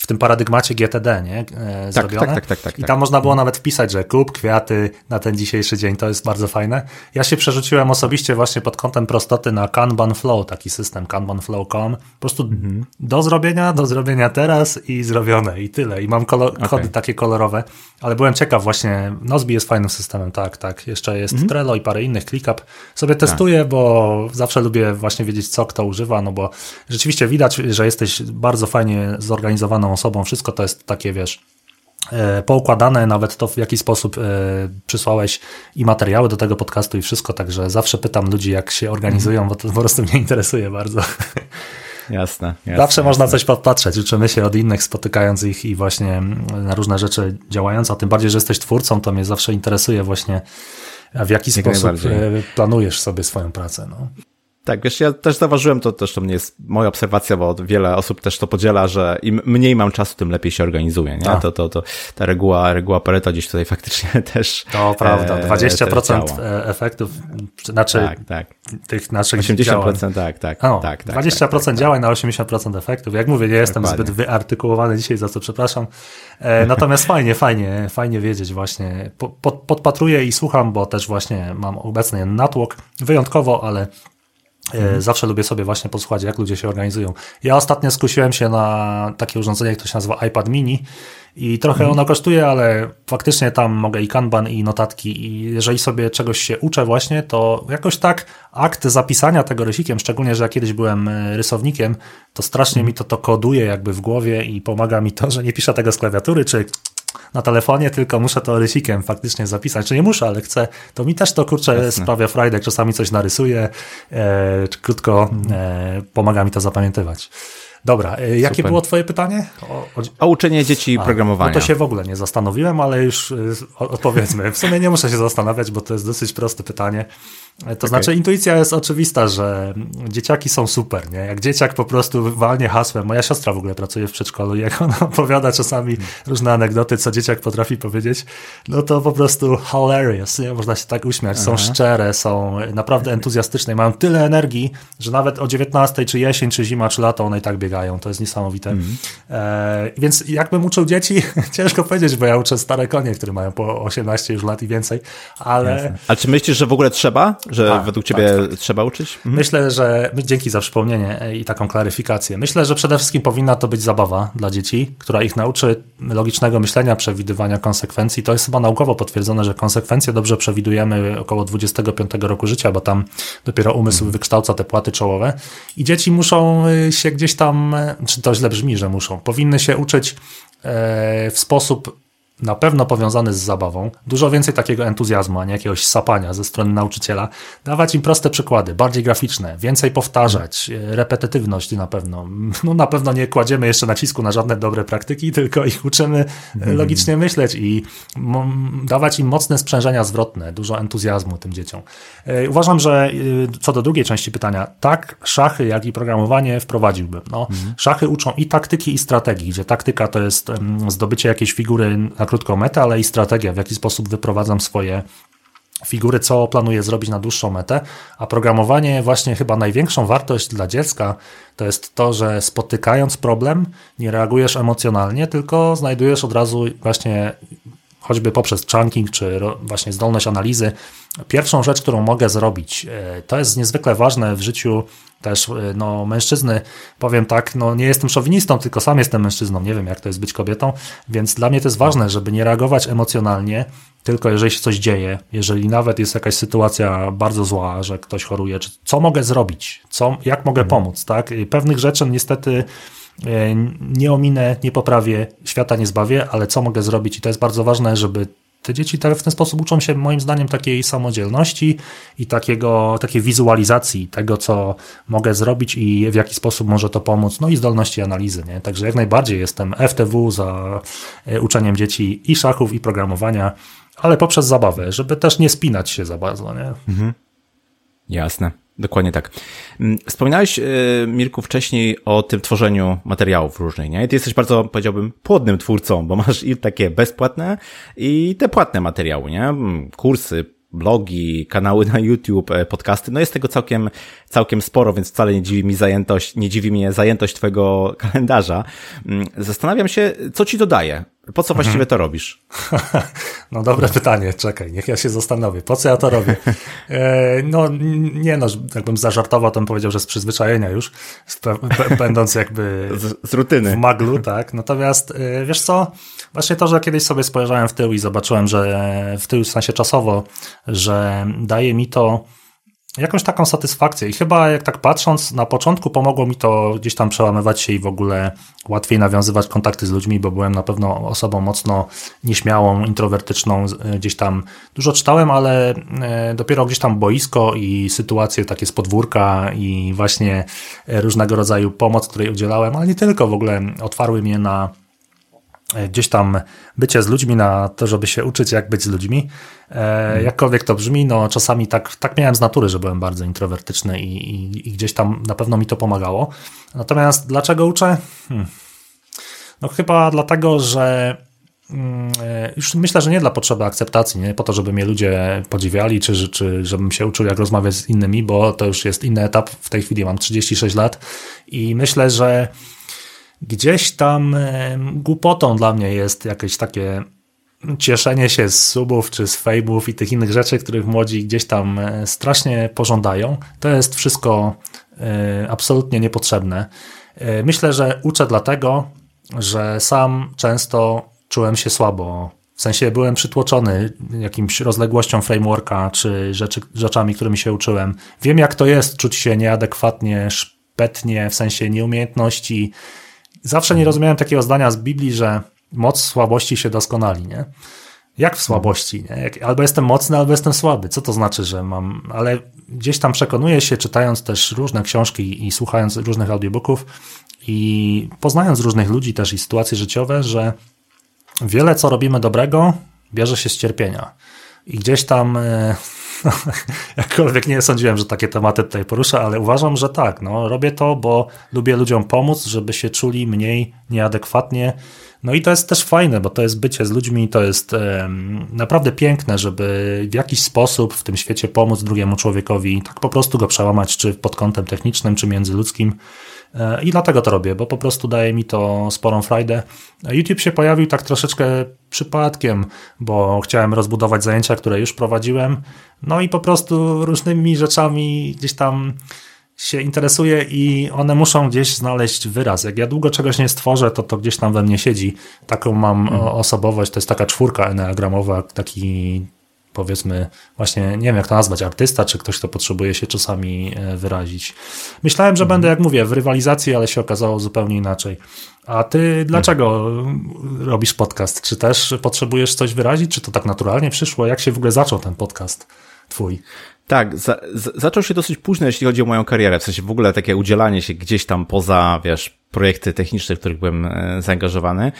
B: w tym paradygmacie GTD, nie? E, zrobione.
A: tak, tak, tak, tak,
B: I
A: tak.
B: tam można było nawet wpisać, że kup kwiaty na ten dzisiejszy dzień, to jest bardzo fajne. Ja się przerzuciłem osobiście właśnie pod kątem prostoty na Kanban Flow, taki system kanbanflow.com. Po prostu
A: Mhm.
B: do zrobienia, do zrobienia teraz i zrobione i tyle. I mam kolor, kody takie kolorowe, ale byłem ciekaw właśnie, Nozbi jest fajnym systemem, tak, tak. Jeszcze jest
A: Mhm.
B: Trello i parę innych, ClickUp. Sobie testuję, bo zawsze lubię właśnie wiedzieć, co kto używa, no bo rzeczywiście widać, że jesteś bardzo fajnie zorganizowaną osobą. Wszystko to jest takie, wiesz, e, poukładane, nawet to w jaki sposób e, przysłałeś i materiały do tego podcastu i wszystko, także zawsze pytam ludzi, jak się organizują, bo to po prostu mnie interesuje bardzo.
A: Jasne, jasne.
B: Zawsze można coś podpatrzeć, uczymy się od innych, spotykając ich i właśnie mm, na różne rzeczy działając, a tym bardziej, że jesteś twórcą, to mnie zawsze interesuje właśnie w jaki
A: Jak
B: sposób e, planujesz sobie swoją pracę. No.
A: Tak, wiesz, ja też zauważyłem, to też to mnie jest moja obserwacja, bo wiele osób też to podziela, że im mniej mam czasu, tym lepiej się organizuje, nie?
B: Tak.
A: To, to, to ta reguła, reguła Pareto gdzieś tutaj faktycznie też
B: To prawda,
A: e,
B: 20%
A: też działa.
B: e, efektów, znaczy
A: Tak, tak.
B: tych naszych działań.
A: 80% tak, tak,
B: O,
A: tak, tak.
B: 20%
A: tak, tak, tak.
B: działań na 80% efektów. Jak mówię, nie jestem
A: Dokładnie.
B: zbyt wyartykułowany dzisiaj, za co przepraszam. E, natomiast fajnie, fajnie, fajnie wiedzieć właśnie. Po, pod, podpatruję i słucham, bo też właśnie mam obecny natłok, wyjątkowo, ale e, zawsze lubię sobie właśnie posłuchać, jak ludzie się organizują. Ja ostatnio skusiłem się na takie urządzenie, które się nazywa iPad mini i trochę ono kosztuje, ale faktycznie tam mogę i kanban, i notatki i jeżeli sobie czegoś się uczę właśnie, to jakoś tak akt zapisania tego rysikiem, szczególnie, że ja kiedyś byłem e, rysownikiem, to strasznie mi to to koduje jakby w głowie i pomaga mi to, że nie piszę tego z klawiatury, czy na telefonie, tylko muszę to rysikiem faktycznie zapisać. Czy nie muszę, ale chcę. To mi też to kurczę
A: Jasne.
B: sprawia frajdę. Czasami coś narysuję, e, krótko e, pomaga mi to zapamiętywać. Dobra, e, jakie
A: Super.
B: było Twoje pytanie? O, o,
A: O uczenie dzieci
B: a,
A: programowania.
B: No to się w ogóle nie zastanowiłem, ale już o- odpowiedzmy. W sumie nie muszę się zastanawiać, bo to jest dosyć proste pytanie. To znaczy, intuicja jest oczywista, że dzieciaki są super, nie? Jak dzieciak po prostu walnie hasłem. Moja siostra w ogóle pracuje w przedszkolu i jak ona opowiada czasami różne anegdoty, co dzieciak potrafi powiedzieć, no to po prostu hilarious, nie? Można się tak uśmiać. Są szczere, są naprawdę entuzjastyczne mają tyle energii, że nawet o 19 czy jesień, czy zima, czy lato one i tak biegają. To jest niesamowite. E, więc jakbym uczył dzieci, ciężko powiedzieć, bo ja uczę stare konie, które mają po 18 już lat i więcej, ale
A: Ale czy myślisz, że w ogóle trzeba? Że
B: Tak,
A: według
B: tak,
A: ciebie trzeba uczyć? Mhm.
B: Myślę, że dzięki za przypomnienie e, i taką klaryfikację. Myślę, że przede wszystkim powinna to być zabawa dla dzieci, która ich nauczy logicznego myślenia, przewidywania konsekwencji. To jest chyba naukowo potwierdzone, że konsekwencje dobrze przewidujemy około 25 roku życia, bo tam dopiero umysł wykształca te płaty czołowe. I dzieci muszą y, się gdzieś tam, e, czy to źle brzmi, że muszą, powinny się uczyć e, w sposób na pewno powiązany z zabawą, dużo więcej takiego entuzjazmu, a nie jakiegoś sapania ze strony nauczyciela, dawać im proste przykłady, bardziej graficzne, więcej powtarzać, e, repetytywność na pewno. No na pewno nie kładziemy jeszcze nacisku na żadne dobre praktyki, tylko ich uczymy e, logicznie myśleć i dawać im mocne sprzężenia zwrotne, dużo entuzjazmu tym dzieciom. E, Uważam, że e, co do drugiej części pytania, tak szachy, jak i programowanie wprowadziłbym. No, Szachy uczą i taktyki, i strategii, gdzie taktyka to jest zdobycie jakiejś figury na krótką metę, ale i strategia, w jaki sposób wyprowadzam swoje figury, co planuje zrobić na dłuższą metę, a programowanie właśnie chyba największą wartość dla dziecka to jest to, że spotykając problem nie reagujesz emocjonalnie, tylko znajdujesz od razu właśnie choćby poprzez chunking, czy właśnie zdolność analizy. Pierwszą rzecz, którą mogę zrobić, e, to jest niezwykle ważne w życiu też e, no, mężczyzny. Powiem tak, no, nie jestem szowinistą, tylko sam jestem mężczyzną, nie wiem jak to jest być kobietą, więc dla mnie to jest ważne, żeby nie reagować emocjonalnie, tylko jeżeli się coś dzieje, jeżeli nawet jest jakaś sytuacja bardzo zła, że ktoś choruje, czy co mogę zrobić, co, jak mogę mhm. pomóc, tak? Pewnych rzeczy niestety E, nie ominę, nie poprawię, świata nie zbawię, ale co mogę zrobić? I to jest bardzo ważne, żeby te dzieci w ten sposób uczą się, moim zdaniem, takiej samodzielności i takiego, takiej wizualizacji tego, co mogę zrobić i w jaki sposób może to pomóc, no i zdolności analizy. Nie? Także jak najbardziej jestem FTW za e, uczeniem dzieci i szachów, i programowania, ale poprzez zabawę, żeby też nie spinać się za bardzo. Nie? Mhm.
A: Jasne. Dokładnie tak. Mm, wspominałeś, e, Mirku, wcześniej o tym tworzeniu materiałów różnych, nie? ty jesteś bardzo, powiedziałbym, płodnym twórcą, bo masz i takie bezpłatne, i te płatne materiały, nie? Mm, kursy, blogi, kanały na YouTube, e, podcasty. No jest tego całkiem, całkiem sporo, więc wcale nie dziwi mi zajętość, nie dziwi mnie zajętość twojego kalendarza. Mm, zastanawiam się, co ci dodaje po co właściwie to robisz?
B: No dobre pytanie, czekaj, niech ja się zastanowię. Po co ja to robię? E, no nie no, jakbym zażartował, to bym powiedział, że z przyzwyczajenia już, będąc jakby
A: z, z rutyny.
B: w maglu, tak. Natomiast e, wiesz co, właśnie to, że kiedyś sobie spojrzałem w tył i zobaczyłem, że w tył w sensie czasowo, że daje mi to jakąś taką satysfakcję. I chyba jak tak patrząc, na początku pomogło mi to gdzieś tam przełamywać się i w ogóle łatwiej nawiązywać kontakty z ludźmi, bo byłem na pewno osobą mocno nieśmiałą, introwertyczną. Gdzieś tam dużo czytałem, ale e, dopiero gdzieś tam boisko i sytuacje takie z podwórka i właśnie e, różnego rodzaju pomoc, której udzielałem, ale nie tylko w ogóle otwarły mnie na E, gdzieś tam bycie z ludźmi na to, żeby się uczyć, jak być z ludźmi. E, jakkolwiek to brzmi, no czasami tak, tak miałem z natury, że byłem bardzo introwertyczny i, i, i gdzieś tam na pewno mi to pomagało. Natomiast dlaczego uczę? Hmm. No chyba dlatego, że mm, e, już myślę, że nie dla potrzeby akceptacji, nie po to, żeby mnie ludzie podziwiali, czy, czy żebym się uczył, jak rozmawiać z innymi, bo to już jest inny etap. W tej chwili mam 36 lat i myślę, że gdzieś tam głupotą dla mnie jest jakieś takie cieszenie się z subów czy z fejmów i tych innych rzeczy, których młodzi gdzieś tam e, strasznie pożądają. To jest wszystko e, absolutnie niepotrzebne. E, myślę, że uczę dlatego, że sam często czułem się słabo. W sensie byłem przytłoczony jakimś rozległością frameworka czy rzeczy, rzeczami, którymi się uczyłem. Wiem, jak to jest czuć się nieadekwatnie, szpetnie, w sensie nieumiejętności, Zawsze nie rozumiałem takiego zdania z Biblii, że moc słabości się doskonali, nie? Jak w słabości, nie? Albo jestem mocny, albo jestem słaby. Co to znaczy, że mam... Ale gdzieś tam przekonuję się, czytając też różne książki i słuchając różnych audiobooków i poznając różnych ludzi też i sytuacje życiowe, że wiele, co robimy dobrego, bierze się z cierpienia. I gdzieś tam e, Jakkolwiek nie sądziłem, że takie tematy tutaj poruszę, ale uważam, że tak. No, robię to, bo lubię ludziom pomóc, żeby się czuli mniej nieadekwatnie. No i to jest też fajne, bo to jest bycie z ludźmi, to jest naprawdę piękne, żeby w jakiś sposób w tym świecie pomóc drugiemu człowiekowi, tak po prostu go przełamać, czy pod kątem technicznym, czy międzyludzkim. E, I dlatego to robię, bo po prostu daje mi to sporą frajdę. YouTube się pojawił tak troszeczkę przypadkiem, bo chciałem rozbudować zajęcia, które już prowadziłem. No i po prostu różnymi rzeczami gdzieś tam się interesuję i one muszą gdzieś znaleźć wyraz. Jak ja długo czegoś nie stworzę, to to gdzieś tam we mnie siedzi. Taką mam mhm. osobowość, to jest taka czwórka enneagramowa, taki powiedzmy, właśnie nie wiem jak to nazwać, artysta, czy ktoś, kto potrzebuje się czasami e, wyrazić. Myślałem, że mhm. będę, jak mówię, w rywalizacji, ale się okazało zupełnie inaczej. A ty dlaczego mhm. robisz podcast? Czy też potrzebujesz coś wyrazić? Czy to tak naturalnie przyszło? Jak się w ogóle zaczął ten podcast twój?
A: Tak, za, zaczął się dosyć późno, jeśli chodzi o moją karierę, w sensie w ogóle takie udzielanie się gdzieś tam poza, wiesz, projekty techniczne, w których byłem e, zaangażowany.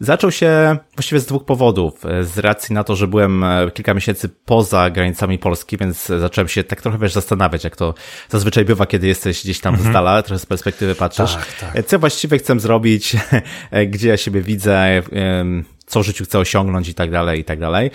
A: Zaczął się właściwie z dwóch powodów. E, z racji na to, że byłem e, kilka miesięcy poza granicami Polski, więc zacząłem się tak trochę wiesz, zastanawiać, jak to zazwyczaj bywa, kiedy jesteś gdzieś tam mhm. z dala, trochę z perspektywy patrzysz. Tak, tak. Co właściwie chcę zrobić, gdzie ja siebie widzę, co w życiu chcę osiągnąć i tak dalej, i tak dalej.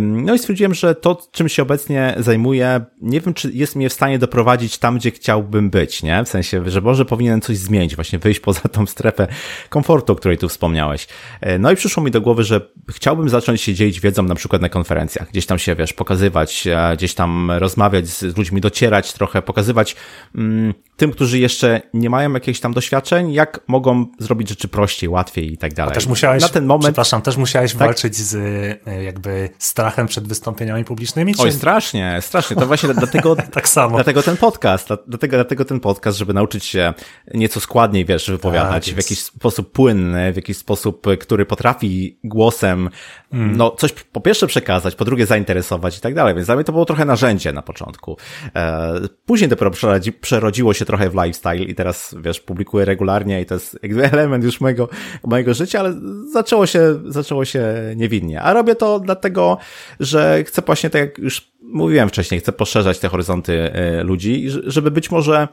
A: No i stwierdziłem, że to, czym się obecnie zajmuję, nie wiem, czy jest mnie w stanie doprowadzić tam, gdzie chciałbym być, nie? W sensie, że może powinienem coś zmienić, właśnie wyjść poza tą strefę komfortu, o której tu wspomniałeś. E, no i przyszło mi do głowy, że chciałbym zacząć się dzielić wiedzą na przykład na konferencjach, gdzieś tam się, wiesz, pokazywać, gdzieś tam rozmawiać z ludźmi, docierać trochę, pokazywać mm, tym, którzy jeszcze nie mają jakichś tam doświadczeń, jak mogą zrobić rzeczy prościej, łatwiej i tak dalej. A
B: też musiałeś, na ten moment, przepraszam, też musiałeś tak? walczyć z e, jakby strachem przed wystąpieniami publicznymi?
A: Czy... Oj, strasznie, strasznie. To właśnie dlatego,
B: tak samo.
A: dlatego ten podcast, dlatego, dlatego ten podcast, żeby nauczyć się nieco składniej, wiesz, wypowiadać tak, w jakiś sposób płynny, w jakiś sposób, który potrafi głosem, mm. no, coś po pierwsze przekazać, po drugie zainteresować i tak dalej. Więc dla mnie to było trochę narzędzie na początku. E, później dopiero przerodziło się trochę w lifestyle i teraz, wiesz, publikuję regularnie i to jest jakby element już mojego, mojego życia, ale zaczęło się, zaczęło się niewinnie. A robię to dlatego, że chcę właśnie, tak jak już mówiłem wcześniej, chcę poszerzać te horyzonty e, ludzi, żeby być może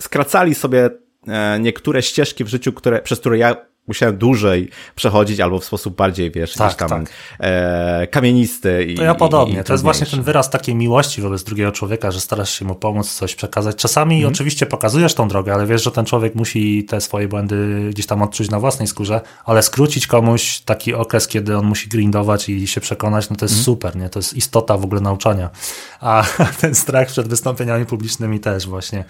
A: skracali sobie e, niektóre ścieżki w życiu, które, przez które ja musiałem dłużej przechodzić albo w sposób bardziej, wiesz, tak, tam tak. E, kamienisty. I,
B: to ja podobnie. I, to jest właśnie ten wyraz takiej miłości wobec drugiego człowieka, że starasz się mu pomóc, coś przekazać. Czasami mhm. oczywiście pokazujesz tą drogę, ale wiesz, że ten człowiek musi te swoje błędy gdzieś tam odczuć na własnej skórze, ale skrócić komuś taki okres, kiedy on musi grindować i się przekonać, no to jest mhm. super, nie? To jest istota w ogóle nauczania. A ten strach przed wystąpieniami publicznymi też właśnie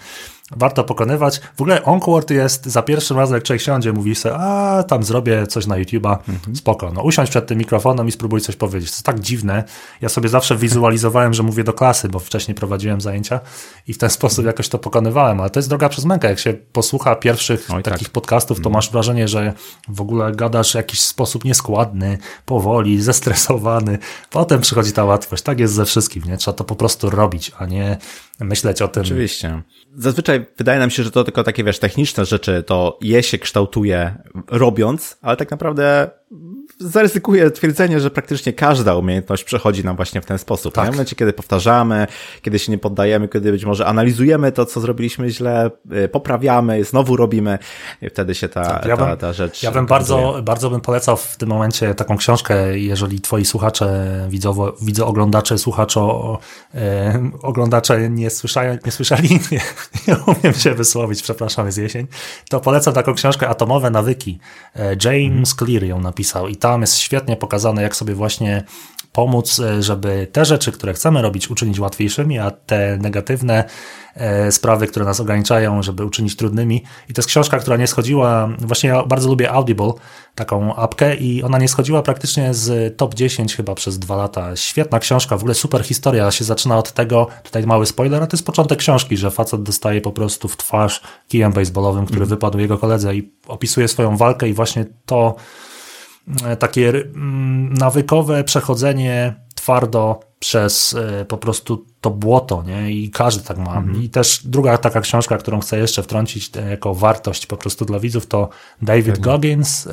B: warto pokonywać. W ogóle Onward jest za pierwszym razem, jak człowiek siądzie, mówi sobie, a tam zrobię coś na YouTube'a, mhm. spoko. No usiądź przed tym mikrofonem i spróbuj coś powiedzieć. To jest tak dziwne. Ja sobie zawsze wizualizowałem, że mówię do klasy, bo wcześniej prowadziłem zajęcia i w ten sposób jakoś to pokonywałem, ale to jest droga przez mękę. Jak się posłucha pierwszych Oj, takich tak. podcastów, to mhm. masz wrażenie, że w ogóle gadasz w jakiś sposób nieskładny, powoli, zestresowany. Potem przychodzi ta łatwość. Tak jest ze wszystkim, nie? Trzeba to po prostu robić, a nie myśleć o tym.
A: Oczywiście. Zazwyczaj wydaje nam się, że to tylko takie, wiesz, techniczne rzeczy, to je się kształtuje robiąc, ale tak naprawdę zaryzykuję twierdzenie, że praktycznie każda umiejętność przechodzi nam właśnie w ten sposób. Tak. W momencie, kiedy powtarzamy, kiedy się nie poddajemy, kiedy być może analizujemy to, co zrobiliśmy źle, y, poprawiamy, znowu robimy i wtedy się ta, tak, ja bym, ta, ta rzecz...
B: Ja bym bardzo, bardzo bym polecał w tym momencie taką książkę, jeżeli twoi słuchacze, widzowo, widzo, oglądacze, słuchaczo, e, oglądacze nie, słyszają, nie słyszeli, nie, nie umiem się wysłowić, przepraszam, jest jesień, to polecam taką książkę Atomowe nawyki. E, James Clear ją napisał i tam jest świetnie pokazane, jak sobie właśnie pomóc, e, żeby te rzeczy, które chcemy robić, uczynić łatwiejszymi, a te negatywne e, sprawy, które nas ograniczają, żeby uczynić trudnymi. I to jest książka, która nie schodziła, właśnie ja bardzo lubię Audible, taką apkę i ona nie schodziła praktycznie z top 10 chyba przez dwa lata. Świetna książka, w ogóle super historia, się zaczyna od tego, tutaj mały spoiler, a to jest początek książki, że facet dostaje po prostu w twarz kijem baseballowym, który mm. wypadł jego koledze i opisuje swoją walkę i właśnie to takie mm, nawykowe przechodzenie twardo przez e, po prostu to błoto, nie? I każdy tak ma. Mhm. I też druga taka książka, którą chcę jeszcze wtrącić e, jako wartość po prostu dla widzów, to David mhm. Goggins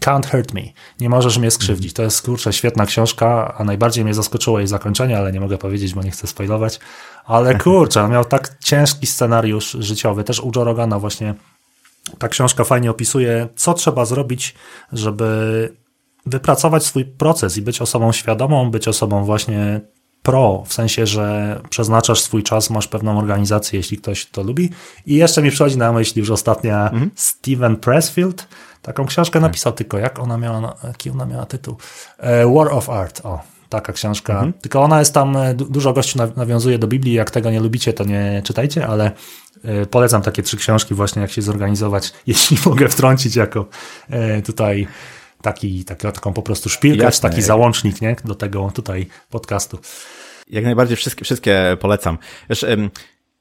B: Can't Hurt Me. Nie możesz mnie skrzywdzić. To jest, kurczę, świetna książka, a najbardziej mnie zaskoczyło jej zakończenie, ale nie mogę powiedzieć, bo nie chcę spoilować. Ale kurczę, on miał tak ciężki scenariusz życiowy. Też u Joe Rogana właśnie ta książka fajnie opisuje, co trzeba zrobić, żeby wypracować swój proces i być osobą świadomą, być osobą właśnie pro, w sensie, że przeznaczasz swój czas, masz pewną organizację, jeśli ktoś to lubi. I jeszcze mi przychodzi na myśl już ostatnia mhm. Steven Pressfield, taką książkę tak. napisał, tylko jak ona miała, jaki ona miała tytuł? E, War of Art, o, taka książka. Mhm. Tylko ona jest tam, e, dużo gości nawiązuje do Biblii, jak tego nie lubicie, to nie czytajcie, ale e, polecam takie trzy książki właśnie, jak się zorganizować, jeśli mogę wtrącić jako e, tutaj taki, taki taką po prostu szpilkę, taki załącznik nie? do tego tutaj podcastu.
A: Jak najbardziej wszystkie, wszystkie polecam. Wiesz,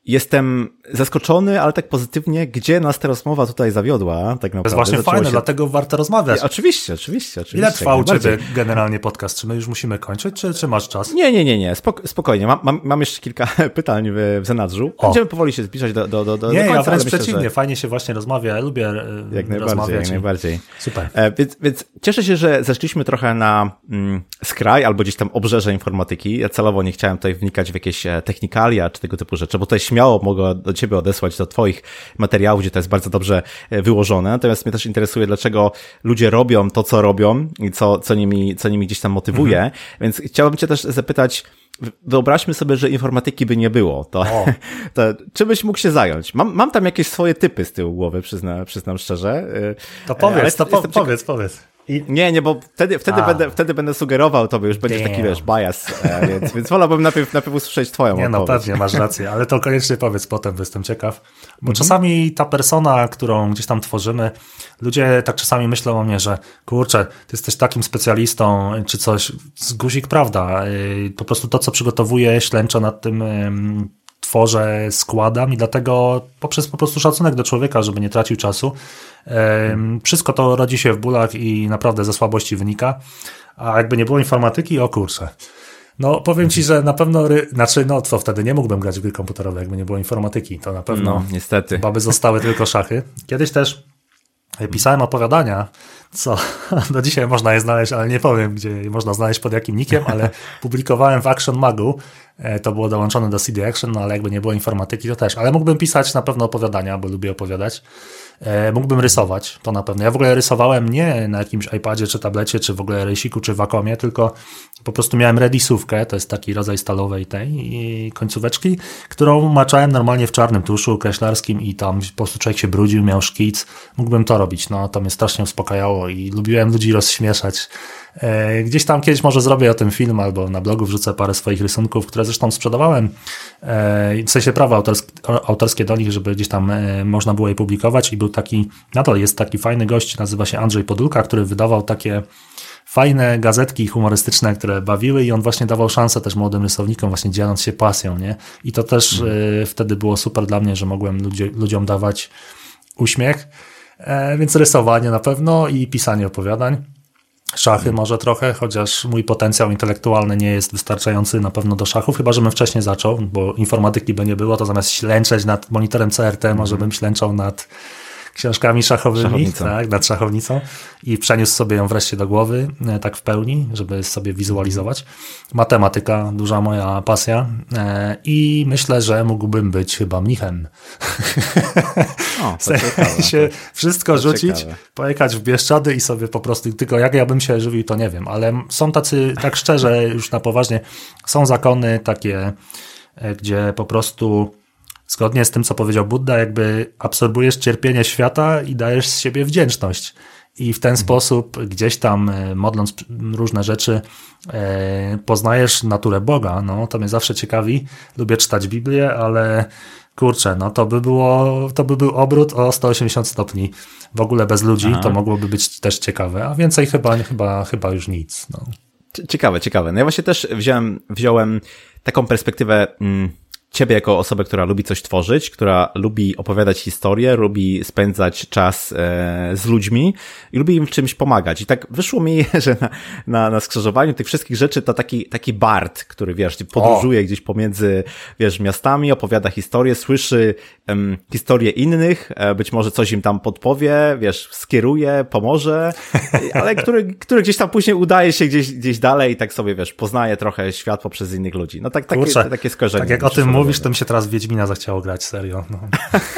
A: Jestem zaskoczony, ale tak pozytywnie, gdzie nas ta rozmowa tutaj zawiodła, tak naprawdę.
B: To jest właśnie fajne, się... dlatego warto rozmawiać.
A: oczywiście, oczywiście, oczywiście.
B: Ile trwa u Ciebie generalnie podcast? Czy my już musimy kończyć, czy, czy masz czas?
A: Nie, nie, nie, nie, Spok spokojnie. Mam, mam, mam, jeszcze kilka pytań w, w zanadrzu. Będziemy powoli się zbliżać do, do, do, do
B: Nie,
A: do końca,
B: ja wręcz przeciwnie, że... fajnie się właśnie rozmawia, ja lubię e, jak najbardziej, Jak
A: najbardziej.
B: Super.
A: E, więc, więc cieszę się, że zeszliśmy trochę na mm, skraj albo gdzieś tam obrzeże informatyki. Ja celowo nie chciałem tutaj wnikać w jakieś e, technikalia czy tego typu rzeczy, bo to jest śmiało mogę do ciebie odesłać do twoich materiałów, gdzie to jest bardzo dobrze e, wyłożone. Natomiast mnie też interesuje, dlaczego ludzie robią to, co robią i co, co, nimi, co nimi gdzieś tam motywuje. Mhm. Więc chciałbym cię też zapytać, wyobraźmy sobie, że informatyki by nie było, to, to czym byś mógł się zająć? Mam, mam tam jakieś swoje typy z tyłu głowy, przyzna, przyznam szczerze.
B: To powiedz, to po, powiedz, powiedz.
A: I... Nie, nie, bo wtedy, wtedy, będę, wtedy będę sugerował to, by już będziesz taki, wiesz, bias, e, więc, więc wolałbym najpierw, najpierw usłyszeć twoją
B: Nie, no
A: odpowiedź.
B: pewnie, masz rację, ale to koniecznie powiedz potem, bo jestem ciekaw. Bo mhm. czasami ta persona, którą gdzieś tam tworzymy, ludzie tak czasami myślą o mnie, że kurczę, ty jesteś takim specjalistą, czy coś, z guzik prawda, y, po prostu to, co przygotowuję, ślęczę nad tym tworzę, składam i dlatego poprzez po prostu szacunek do człowieka, żeby nie tracił czasu, wszystko to rodzi się w bólach i naprawdę ze słabości wynika. A jakby nie było informatyki, o kurczę. No, powiem ci, że na pewno, ry... znaczy, no co wtedy nie mógłbym grać w gry komputerowe, jakby nie było informatyki, to na pewno. No,
A: niestety.
B: Baby zostały tylko szachy. Kiedyś też pisałem opowiadania, co do dzisiaj można je znaleźć, ale nie powiem, gdzie je można znaleźć pod jakim nikiem, ale publikowałem w Action Magu. E, to było dołączone do CD Action, no ale jakby nie było informatyki, to też. Ale mógłbym pisać na pewno opowiadania, bo lubię opowiadać. E, mógłbym rysować, to na pewno. Ja w ogóle rysowałem nie na jakimś iPadzie, czy tablecie, czy w ogóle rysiku, czy wakomie, tylko po prostu miałem redisówkę, to jest taki rodzaj stalowej tej końcóweczki, którą maczałem normalnie w czarnym tuszu kreślarskim i tam po prostu człowiek się brudził, miał szkic. Mógłbym to robić, no to mnie strasznie uspokajało i lubiłem ludzi rozśmieszać. E, gdzieś tam kiedyś może zrobię o tym film albo na blogu wrzucę parę swoich rysunków, które zresztą sprzedawałem, e, w sensie prawa autorskie, do nich, żeby gdzieś tam e, można było je publikować i był taki, nadal jest taki fajny gość, nazywa się Andrzej Podulka, który wydawał takie fajne gazetki humorystyczne, które bawiły i on właśnie dawał szansę też młodym rysownikom, właśnie dzieląc się pasją, nie? I to też mm. wtedy było super dla mnie, że mogłem ludzie, ludziom dawać uśmiech, więc rysowanie na pewno i pisanie opowiadań. Szachy może trochę, chociaż mój potencjał intelektualny nie jest wystarczający na pewno do szachów, chyba żebym wcześniej zaczął, bo informatyki by nie było, to zamiast ślęczeć nad monitorem CRT, może bym ślęczał nad książkami szachowymi, Szachownicą. tak, nad szachownicą i przeniósł sobie ją wreszcie do głowy, e, tak w pełni, żeby sobie wizualizować. Matematyka, duża moja pasja e, i myślę, że mógłbym być chyba mnichem.
A: O, ciekawe,
B: się wszystko rzucić, ciekawe. pojechać w Bieszczady i sobie po prostu, tylko jak ja bym się żywił, to nie wiem, ale są tacy, tak szczerze, już na poważnie, są zakony takie, e, gdzie po prostu Zgodnie z tym, co powiedział Buddha, jakby absorbujesz cierpienie świata i dajesz z siebie wdzięczność. I w ten mhm. sposób, gdzieś tam e, modląc różne rzeczy, e, poznajesz naturę Boga. No, to mnie zawsze ciekawi. Lubię czytać Biblię, ale kurczę, no to by było, to by był obrót o 180 stopni. W ogóle bez ludzi Aha. to mogłoby być też ciekawe, a więcej chyba, chyba, chyba już nic. No.
A: Ciekawe, ciekawe. No ja właśnie też wziąłem, wziąłem taką perspektywę. Mm ciebie jako osobę, która lubi coś tworzyć, która lubi opowiadać historię, lubi spędzać czas e, z ludźmi i lubi im w czymś pomagać. I tak wyszło mi, że na, na, na skrzyżowaniu tych wszystkich rzeczy to taki, taki Bart, który wiesz, podróżuje o. gdzieś pomiędzy, wiesz, miastami, opowiada historię, słyszy um, historię innych, e, być może coś im tam podpowie, wiesz, skieruje, pomoże, ale który, który gdzieś tam później udaje się gdzieś, gdzieś dalej i tak sobie, wiesz, poznaje trochę świat poprzez innych ludzi. No tak, takie, Kurczę, takie skojarzenie.
B: Tak jak o tym mówisz, to mi się teraz Wiedźmina zachciało grać, serio. No.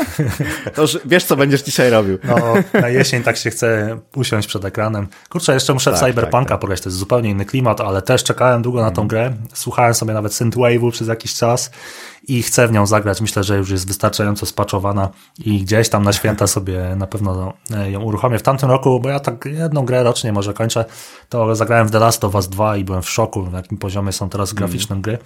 A: to już wiesz, co będziesz dzisiaj robił.
B: no, na jesień tak się chce usiąść przed ekranem. Kurczę, jeszcze muszę tak, Cyberpunka tak, tak. pograć, to jest zupełnie inny klimat, ale też czekałem długo na tą mhm. grę. Słuchałem sobie nawet Synthwave'u przez jakiś czas i chcę w nią zagrać. Myślę, że już jest wystarczająco spaczowana i gdzieś tam na święta sobie na pewno e, ją uruchomię. W tamtym roku, bo ja tak jedną grę rocznie może kończę, to zagrałem w The Last of Us 2 i byłem w szoku, na jakim poziomie są teraz graficzne mm. gry.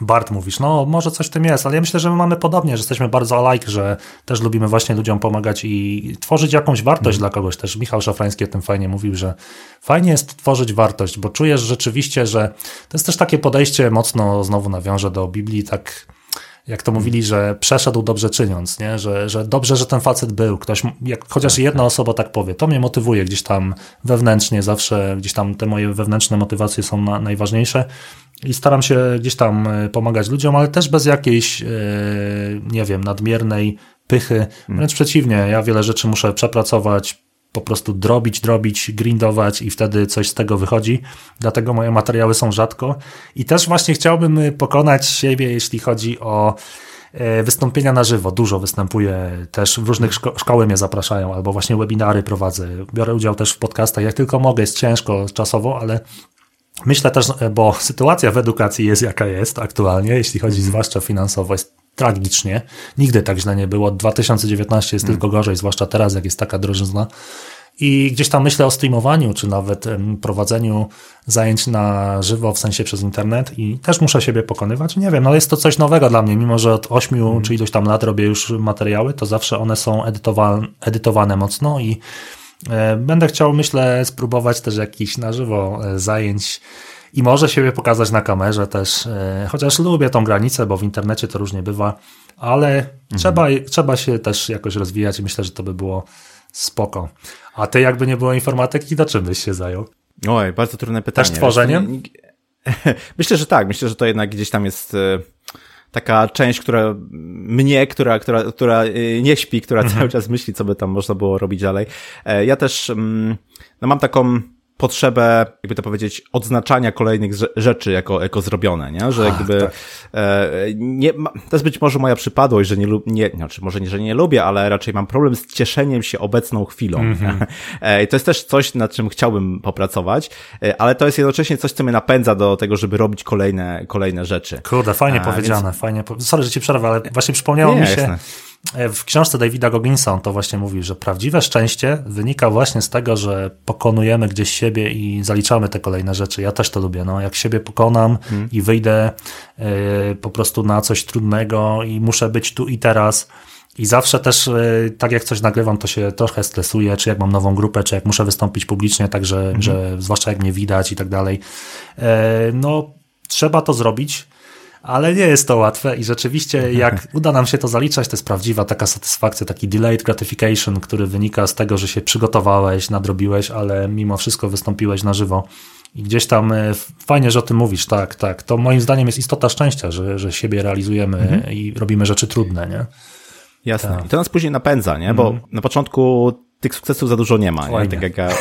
B: Bart mówisz, no może coś w tym jest, ale ja myślę, że my mamy podobnie, że jesteśmy bardzo alike, że też lubimy właśnie ludziom pomagać i tworzyć jakąś wartość mm. dla kogoś. Też Michał Szafrański o tym fajnie mówił, że fajnie jest tworzyć wartość, bo czujesz rzeczywiście, że to jest też takie podejście mocno znowu nawiążę do Biblii, tak jak to mówili, że przeszedł dobrze czyniąc, nie? Że, że dobrze, że ten facet był. Ktoś, jak chociaż tak, jedna osoba tak powie, to mnie motywuje gdzieś tam wewnętrznie, zawsze gdzieś tam te moje wewnętrzne motywacje są na, najważniejsze i staram się gdzieś tam e, pomagać ludziom, ale też bez jakiejś, e, nie wiem, nadmiernej pychy. Hmm. Wręcz przeciwnie, ja wiele rzeczy muszę przepracować, po prostu drobić, drobić, grindować i wtedy coś z tego wychodzi. Dlatego moje materiały są rzadko. I też właśnie chciałbym pokonać siebie, jeśli chodzi o E, wystąpienia na żywo, dużo występuję, też w różnych szko szkoły mnie zapraszają, albo właśnie webinary prowadzę, biorę udział też w podcastach, jak tylko mogę, jest ciężko czasowo, ale myślę też, e, bo sytuacja w edukacji jest jaka jest aktualnie, jeśli chodzi zwłaszcza finansowo, jest tragicznie, nigdy tak źle nie było, 2019 jest tylko gorzej, zwłaszcza teraz, jak jest taka drożyzna, i gdzieś tam myślę o streamowaniu, czy nawet prowadzeniu zajęć na żywo, w sensie przez internet i też muszę siebie pokonywać. Nie wiem, no jest to coś nowego dla mnie, mimo że od 8 mm. czy ilość tam lat robię już materiały, to zawsze one są edytowane, edytowane mocno i będę chciał, myślę, spróbować też jakichś na żywo e, zajęć i może siebie pokazać na kamerze też, e, chociaż lubię tą granicę, bo w internecie to różnie bywa, ale mhm. trzeba, trzeba się też jakoś rozwijać i myślę, że to by było Spoko. A ty jakby nie było informatyki, to czym byś się zajął?
A: Oj, bardzo trudne pytanie.
B: Też tworzeniem?
A: Myślę, że tak. Myślę, że to jednak gdzieś tam jest e, taka część, która mnie, która, która, która e, nie śpi, która mhm. cały czas myśli, co by tam można było robić dalej. E, ja też mm, no mam taką potrzebę, jakby to powiedzieć, odznaczania kolejnych rzeczy jako, jako zrobione, nie? Że jakby tak. e, nie, to jest być może moja przypadłość, że nie, nie znaczy może nie, że nie lubię, ale raczej mam problem z cieszeniem się obecną chwilą. Mm -hmm. e, to jest też coś, nad czym chciałbym popracować, e, ale to jest jednocześnie coś, co mnie napędza do tego, żeby robić kolejne, kolejne rzeczy.
B: Kurde, fajnie powiedziane, więc... fajnie. Sorry, że ci przerwę, ale właśnie przypomniało nie, mi się, jasne w książce Davida Gogginsa on to właśnie mówi, że prawdziwe szczęście wynika właśnie z tego, że pokonujemy gdzieś siebie i zaliczamy te kolejne rzeczy. Ja też to lubię. No, jak siebie pokonam hmm. i wyjdę y, po prostu na coś trudnego i muszę być tu i teraz. I zawsze też, y, tak jak coś nagrywam, to się trochę stresuję, czy jak mam nową grupę, czy jak muszę wystąpić publicznie, także, hmm. że zwłaszcza jak mnie widać i tak dalej. E, no, trzeba to zrobić ale nie jest to łatwe i rzeczywiście jak uda nam się to zaliczać, to jest prawdziwa taka satysfakcja, taki delayed gratification, który wynika z tego, że się przygotowałeś, nadrobiłeś, ale mimo wszystko wystąpiłeś na żywo. I gdzieś tam e, fajnie, że o tym mówisz, tak, tak. To moim zdaniem jest istota szczęścia, że, że siebie realizujemy mhm. i robimy rzeczy trudne, nie?
A: Jasne. Tak. I to nas później napędza, nie? Bo mhm. na początku tych sukcesów za dużo nie ma. Nie? Tak jak ja, e,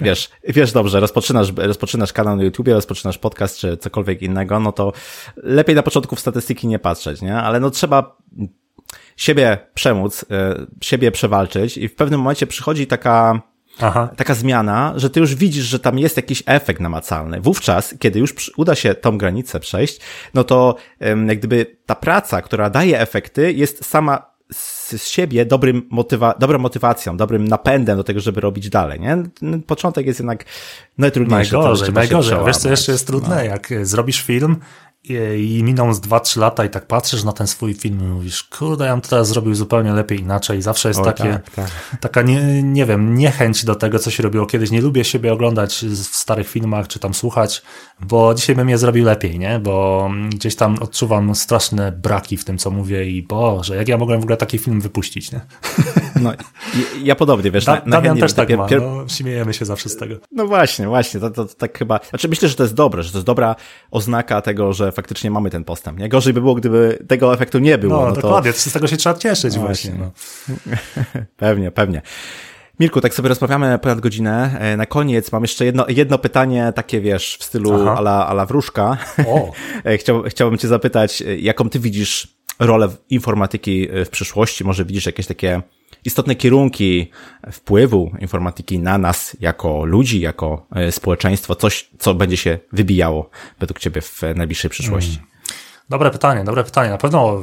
A: wiesz, wiesz dobrze, rozpoczynasz, rozpoczynasz kanał na YouTubie, rozpoczynasz podcast czy cokolwiek innego, no to lepiej na początku w statystyki nie patrzeć, nie? Ale no trzeba siebie przemóc, e, siebie przewalczyć i w pewnym momencie przychodzi taka, Aha. taka zmiana, że ty już widzisz, że tam jest jakiś efekt namacalny. Wówczas, kiedy już uda się tą granicę przejść, no to jak gdyby ta praca, która daje efekty, jest sama z siebie dobrym motywa dobrą motywacją, dobrym napędem do tego, żeby robić dalej, nie? Początek jest jednak najtrudniejszy.
B: Najgorzej, najgorzej. Wiesz, co jeszcze jest trudne? No. Jak zrobisz film i miną z 2-3 lata i tak patrzysz na ten swój film i mówisz, kurde, ja bym to teraz zrobił zupełnie lepiej, inaczej. Zawsze jest o, takie, tak, tak. taka, nie, nie wiem, niechęć do tego, co się robiło kiedyś. Nie lubię siebie oglądać w starych filmach, czy tam słuchać, bo dzisiaj bym je zrobił lepiej, nie? Bo gdzieś tam odczuwam straszne braki w tym, co mówię i Boże, jak ja mogłem w ogóle taki film wypuścić, nie?
A: No, ja podobnie, wiesz.
B: Da, na, Damian też tak ma, no, śmiejemy się zawsze z tego.
A: No właśnie, właśnie, to, to, to tak chyba, znaczy myślę, że to jest dobre, że to jest dobra oznaka tego, że faktycznie mamy ten postęp. Nie? Gorzej by było, gdyby tego efektu nie było.
B: No, no dokładnie, to... z tego się trzeba cieszyć no właśnie. No.
A: pewnie, pewnie. Mirku, tak sobie rozmawiamy ponad godzinę. E, na koniec mam jeszcze jedno, jedno pytanie, takie wiesz, w stylu ala, ala wróżka. E, Chciał, chciałbym cię zapytać, e, jaką ty widzisz rolę informatyki w przyszłości? Może widzisz jakieś takie istotne kierunki wpływu informatyki na nas jako ludzi, jako społeczeństwo, coś, co będzie się wybijało według ciebie w najbliższej przyszłości? Hmm.
B: Dobre pytanie, dobre pytanie. Na pewno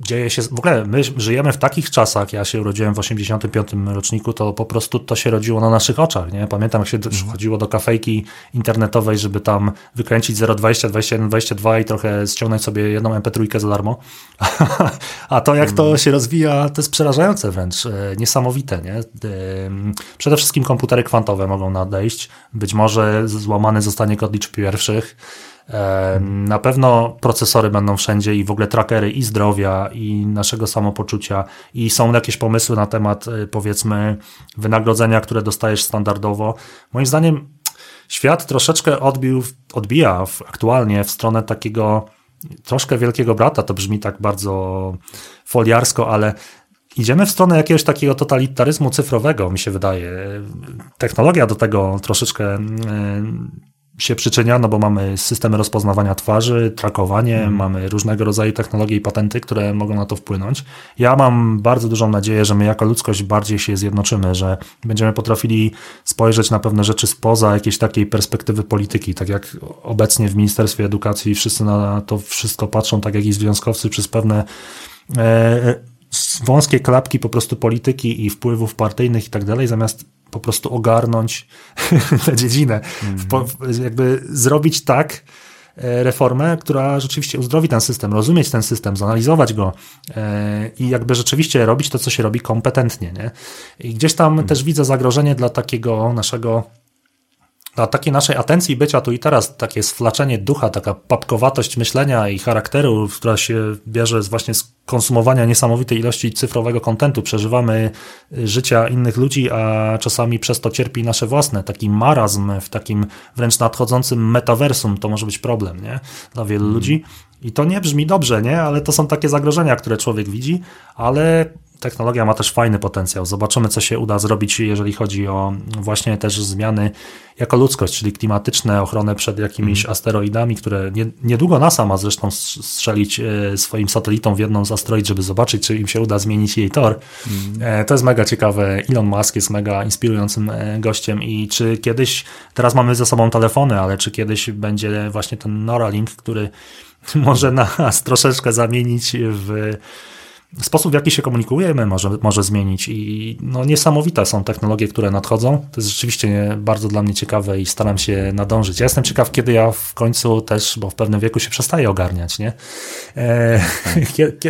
B: dzieje się, w ogóle my żyjemy w takich czasach, ja się urodziłem w 85 roczniku, to po prostu to się rodziło na naszych oczach, nie? Pamiętam jak się mhm. chodziło do kafejki internetowej, żeby tam wykręcić 0,20, 21, 22 i trochę ściągnąć sobie jedną MP3 za darmo. A to jak to mhm. się rozwija, to jest przerażające wręcz, e, niesamowite, nie? Przede wszystkim komputery kwantowe mogą nadejść, być może złamany zostanie kod liczb pierwszych, na pewno procesory będą wszędzie i w ogóle trackery i zdrowia, i naszego samopoczucia, i są jakieś pomysły na temat, y, powiedzmy, wynagrodzenia, które dostajesz standardowo. Moim zdaniem świat troszeczkę odbił, odbija w, aktualnie w stronę takiego troszkę wielkiego brata. To brzmi tak bardzo foliarsko, ale idziemy w stronę jakiegoś takiego totalitaryzmu cyfrowego, mi się wydaje. Technologia do tego troszeczkę się przyczynia, no bo mamy systemy rozpoznawania twarzy, trakowanie, mm. mamy różnego rodzaju technologie i patenty, które mogą na to wpłynąć. Ja mam bardzo dużą nadzieję, że my jako ludzkość bardziej się zjednoczymy, że będziemy potrafili spojrzeć na pewne rzeczy spoza jakiejś takiej perspektywy polityki, tak jak obecnie w Ministerstwie Edukacji wszyscy na to wszystko patrzą, tak jak i związkowcy przez pewne e, wąskie klapki po prostu polityki i wpływów partyjnych i tak dalej, zamiast po prostu ogarnąć tę dziedzinę. Mm. Jakby zrobić tak e, reformę, która rzeczywiście uzdrowi ten system, rozumieć ten system, zanalizować go e, i jakby rzeczywiście robić to, co się robi kompetentnie. Nie? I gdzieś tam mm. też widzę zagrożenie dla takiego naszego dla takiej naszej atencji bycia tu i teraz, takie sflaczenie ducha, taka papkowatość myślenia i charakteru, która się bierze z właśnie z konsumowania niesamowitej ilości cyfrowego kontentu. Przeżywamy życia innych ludzi, a czasami przez to cierpi nasze własne. Taki marazm w takim wręcz nadchodzącym metaversum to może być problem nie? dla wielu mm. ludzi. I to nie brzmi dobrze, nie? ale to są takie zagrożenia, które człowiek widzi, ale technologia ma też fajny potencjał. Zobaczymy, co się uda zrobić, jeżeli chodzi o właśnie też zmiany jako ludzkość, czyli klimatyczne, ochronę przed jakimiś mm. asteroidami, które nie, niedługo NASA ma zresztą strzelić e, swoim satelitom w jedną z asteroid, żeby zobaczyć, czy im się uda zmienić jej tor. Mm. To jest mega ciekawe. Elon Musk jest mega inspirującym e, gościem i czy kiedyś, teraz mamy ze sobą telefony, ale czy kiedyś będzie właśnie ten Neuralink, który może nas troszeczkę zamienić w sposób, w jaki się komunikujemy, może, może zmienić. I no, niesamowite są technologie, które nadchodzą. To jest rzeczywiście bardzo dla mnie ciekawe i staram się nadążyć. Ja jestem ciekaw, kiedy ja w końcu też, bo w pewnym wieku się przestaję ogarniać, nie? E,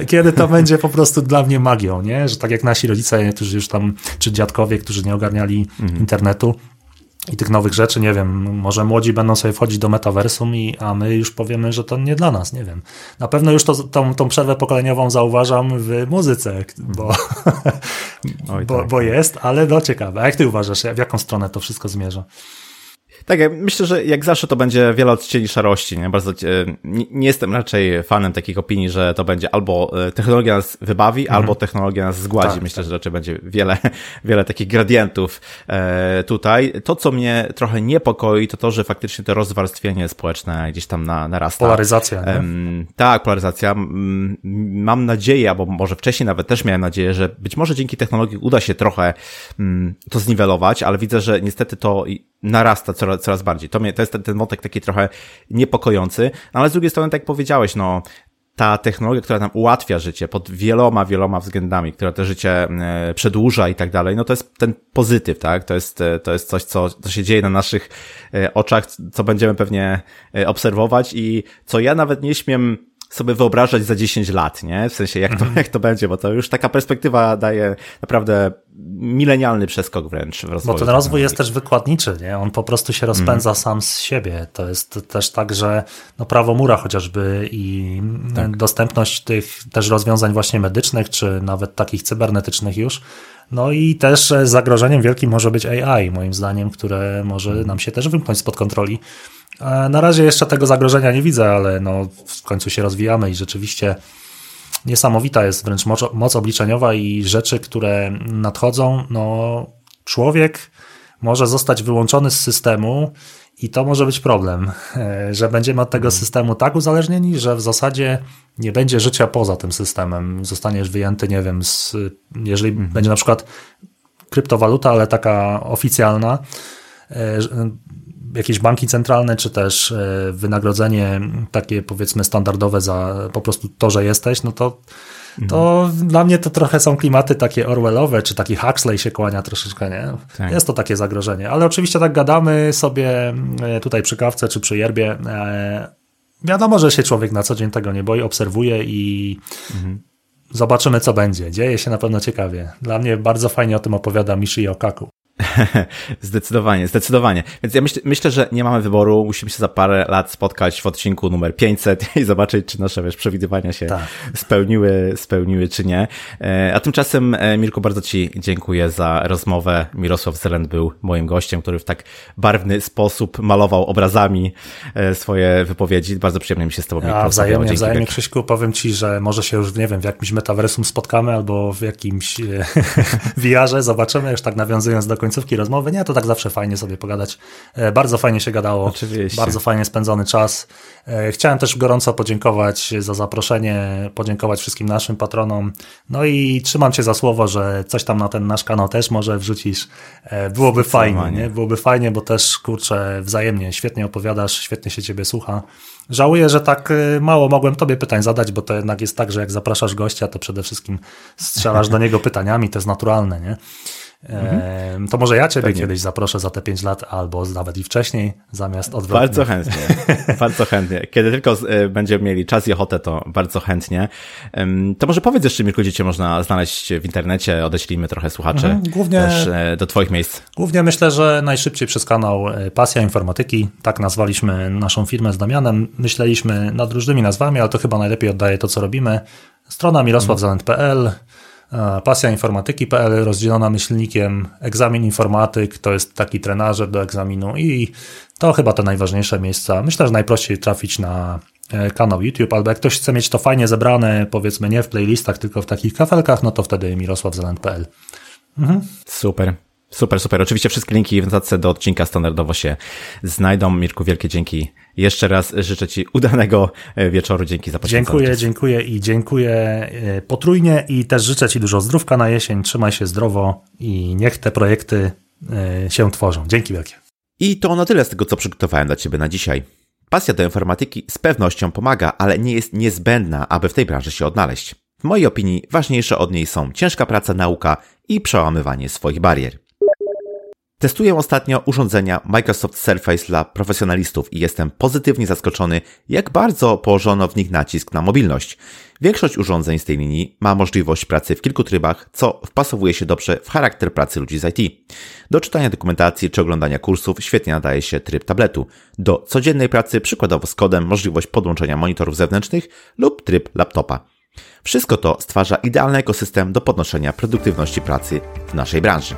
B: kiedy to będzie po prostu dla mnie magią, nie? Że tak jak nasi rodzice, którzy już tam, czy dziadkowie, którzy nie ogarniali mhm. internetu, i tych nowych rzeczy, nie wiem, może młodzi będą sobie wchodzić do metaversum, i, a my już powiemy, że to nie dla nas, nie wiem. Na pewno już to, tą, tą przerwę pokoleniową zauważam w muzyce, bo, Oj, bo, tak. bo jest, ale no ciekawe. A jak ty uważasz, w jaką stronę to wszystko zmierza?
A: Tak, myślę, że jak zawsze to będzie wiele odcieni szarości. Nie? Bardzo, e, nie, nie jestem raczej fanem takich opinii, że to będzie albo e, technologia nas wybawi, mhm. albo technologia nas zgładzi. Tak, myślę, tak. że raczej będzie wiele, wiele takich gradientów e, tutaj. To, co mnie trochę niepokoi, to to, że faktycznie to rozwarstwienie społeczne gdzieś tam na, narasta.
B: Polaryzacja. Nie?
A: tak, polaryzacja. Mam nadzieję, albo może wcześniej nawet też miałem nadzieję, że być może dzięki technologii uda się trochę to zniwelować, ale widzę, że niestety to narasta coraz, coraz bardziej. To, mnie, to jest ten, ten wątek taki trochę niepokojący, no ale z drugiej strony, tak jak powiedziałeś, no, ta technologia, która nam ułatwia życie pod wieloma, wieloma względami, która to życie e, przedłuża i tak dalej, no to jest ten pozytyw, tak? To jest, e, to jest coś, co, co się dzieje na naszych e, oczach, co będziemy pewnie obserwować i co ja nawet nie śmiem sobie wyobrażać za 10 lat, nie? W sensie, jak to, mhm. jak to będzie, bo to już taka perspektywa daje naprawdę milenialny przeskok wręcz w rozwoju.
B: Bo ten rozwój jest też wykładniczy, nie? On po prostu się rozpędza mm. sam z siebie. To jest też tak, że no prawo mura chociażby i tak. dostępność tych też rozwiązań właśnie medycznych, czy nawet takich cybernetycznych już, no i też zagrożeniem wielkim może być AI, moim zdaniem, które może mhm. nam się też wymknąć spod kontroli. Na razie jeszcze tego zagrożenia nie widzę, ale no w końcu się rozwijamy i rzeczywiście niesamowita jest wręcz moc, moc obliczeniowa i rzeczy, które nadchodzą. No, człowiek może zostać wyłączony z systemu i to może być problem, że będziemy od tego mhm. systemu tak uzależnieni, że w zasadzie nie będzie życia poza tym systemem. Zostaniesz wyjęty, nie wiem, z, jeżeli mhm. będzie na przykład kryptowaluta, ale taka oficjalna, e, jakieś banki centralne, czy też e, wynagrodzenie takie powiedzmy standardowe za po prostu to, że jesteś, no to to mhm. dla mnie to trochę są klimaty takie Orwellowe, czy taki Huxley się kłania troszeczkę, nie? Tak. Jest to takie zagrożenie, ale oczywiście tak gadamy sobie e, tutaj przy kawce, czy przy yerbie. E, wiadomo, że się człowiek na co dzień tego nie boi, obserwuje i mhm. zobaczymy, co będzie. Dzieje się na pewno ciekawie. Dla mnie bardzo fajnie o tym opowiada Mishi Okaku.
A: zdecydowanie, zdecydowanie. Więc ja myśl, myślę, że nie mamy wyboru. Musimy się za parę lat spotkać w odcinku numer 500 i zobaczyć, czy nasze wiesz, przewidywania się tak. spełniły, spełniły, czy nie. E, a tymczasem, e, Mirku, bardzo Ci dziękuję za rozmowę. Mirosław Zelend był moim gościem, który w tak barwny sposób malował obrazami e, swoje wypowiedzi. Bardzo przyjemnie mi się z Tobą
B: ja, Wzajemnie, wzajemnie, Krzyśku. Powiem Ci, że może się już, nie wiem, w jakimś metaversum spotkamy albo w jakimś VR-ze. Zobaczymy, już tak nawiązując do końcówki rozmowy. Nie, to tak zawsze fajnie sobie pogadać. E, bardzo fajnie się gadało.
A: Oczywiście.
B: Bardzo fajnie spędzony czas. E, chciałem też gorąco podziękować za zaproszenie, podziękować wszystkim naszym patronom. No i trzymam cię za słowo, że coś tam na ten nasz kanał też może wrzucisz. E, byłoby fajnie, nie? Byłoby fajnie, bo też kurczę, wzajemnie świetnie opowiadasz, świetnie się ciebie słucha. Żałuję, że tak mało mogłem tobie pytań zadać, bo to jednak jest tak, że jak zapraszasz gościa, to przede wszystkim strzelasz do niego pytaniami, to jest naturalne, nie? Mhm. To może ja Ciebie Pewnie. kiedyś zaproszę za te 5 lat, albo nawet i wcześniej, zamiast odwrotnie.
A: Bardzo chętnie, bardzo chętnie. Kiedy tylko e, będziemy mieli czas i ochotę, to bardzo chętnie. To może powiedz jeszcze, Mirku, gdzie Cię można znaleźć w internecie, odeślijmy trochę słuchaczy mhm, głównie, też e, do Twoich miejsc.
B: Głównie myślę, że najszybciej przez kanał e, Pasja Informatyki, tak nazwaliśmy naszą firmę z Damianem. Myśleliśmy nad różnymi nazwami, ale to chyba najlepiej oddaje to, co robimy. Strona mirosławzalent.pl, Pasja informatyki.pl rozdzielona myślnikiem egzamin informatyk, to jest taki trenażer do egzaminu i to chyba te najważniejsze miejsca. Myślę, że najprościej trafić na e, kanał YouTube, albo jak ktoś chce mieć to fajnie zebrane, powiedzmy nie w playlistach, tylko w takich kafelkach, no to wtedy mirosławzelent.pl.
A: Mhm. Super. Super, super. Oczywiście wszystkie linki w notatce do odcinka standardowo się znajdą. Mirku, wielkie dzięki. Jeszcze raz życzę Ci udanego e, wieczoru. Dzięki za
B: poświęcenie. Dziękuję, dziękuję i dziękuję e, potrójnie i też życzę Ci dużo zdrówka na jesień. Trzymaj się zdrowo i niech te projekty e, się tworzą. Dzięki wielkie.
A: I to na tyle z tego, co przygotowałem dla Ciebie na dzisiaj. Pasja do informatyki z pewnością pomaga, ale nie jest niezbędna, aby w tej branży się odnaleźć. W mojej opinii ważniejsze od niej są ciężka praca, nauka i przełamywanie swoich barier. Testuję ostatnio urządzenia Microsoft Surface dla profesjonalistów i jestem pozytywnie zaskoczony, jak bardzo położono w nich nacisk na mobilność. Większość urządzeń z tej linii ma możliwość pracy w kilku trybach, co wpasowuje się dobrze w charakter pracy ludzi z IT. Do czytania dokumentacji czy oglądania kursów świetnie nadaje się tryb tabletu. Do codziennej pracy, przykładowo z kodem, możliwość podłączenia monitorów zewnętrznych lub tryb laptopa. Wszystko to stwarza idealny ekosystem do podnoszenia produktywności pracy w naszej branży.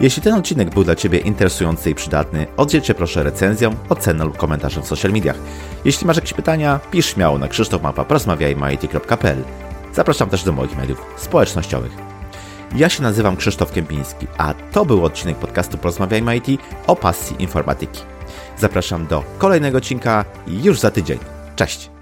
A: Jeśli ten odcinek był dla Ciebie interesujący i przydatny, oddziel proszę recenzją, oceną lub komentarzem w social mediach. Jeśli masz jakieś pytania, pisz śmiało na krzysztofmapa.porozmawiajmy.it.pl Zapraszam też do moich mediów społecznościowych. Ja się nazywam Krzysztof Kępiński, a to był odcinek podcastu Porozmawiajmy IT o pasji informatyki. Zapraszam do kolejnego odcinka już za tydzień. Cześć!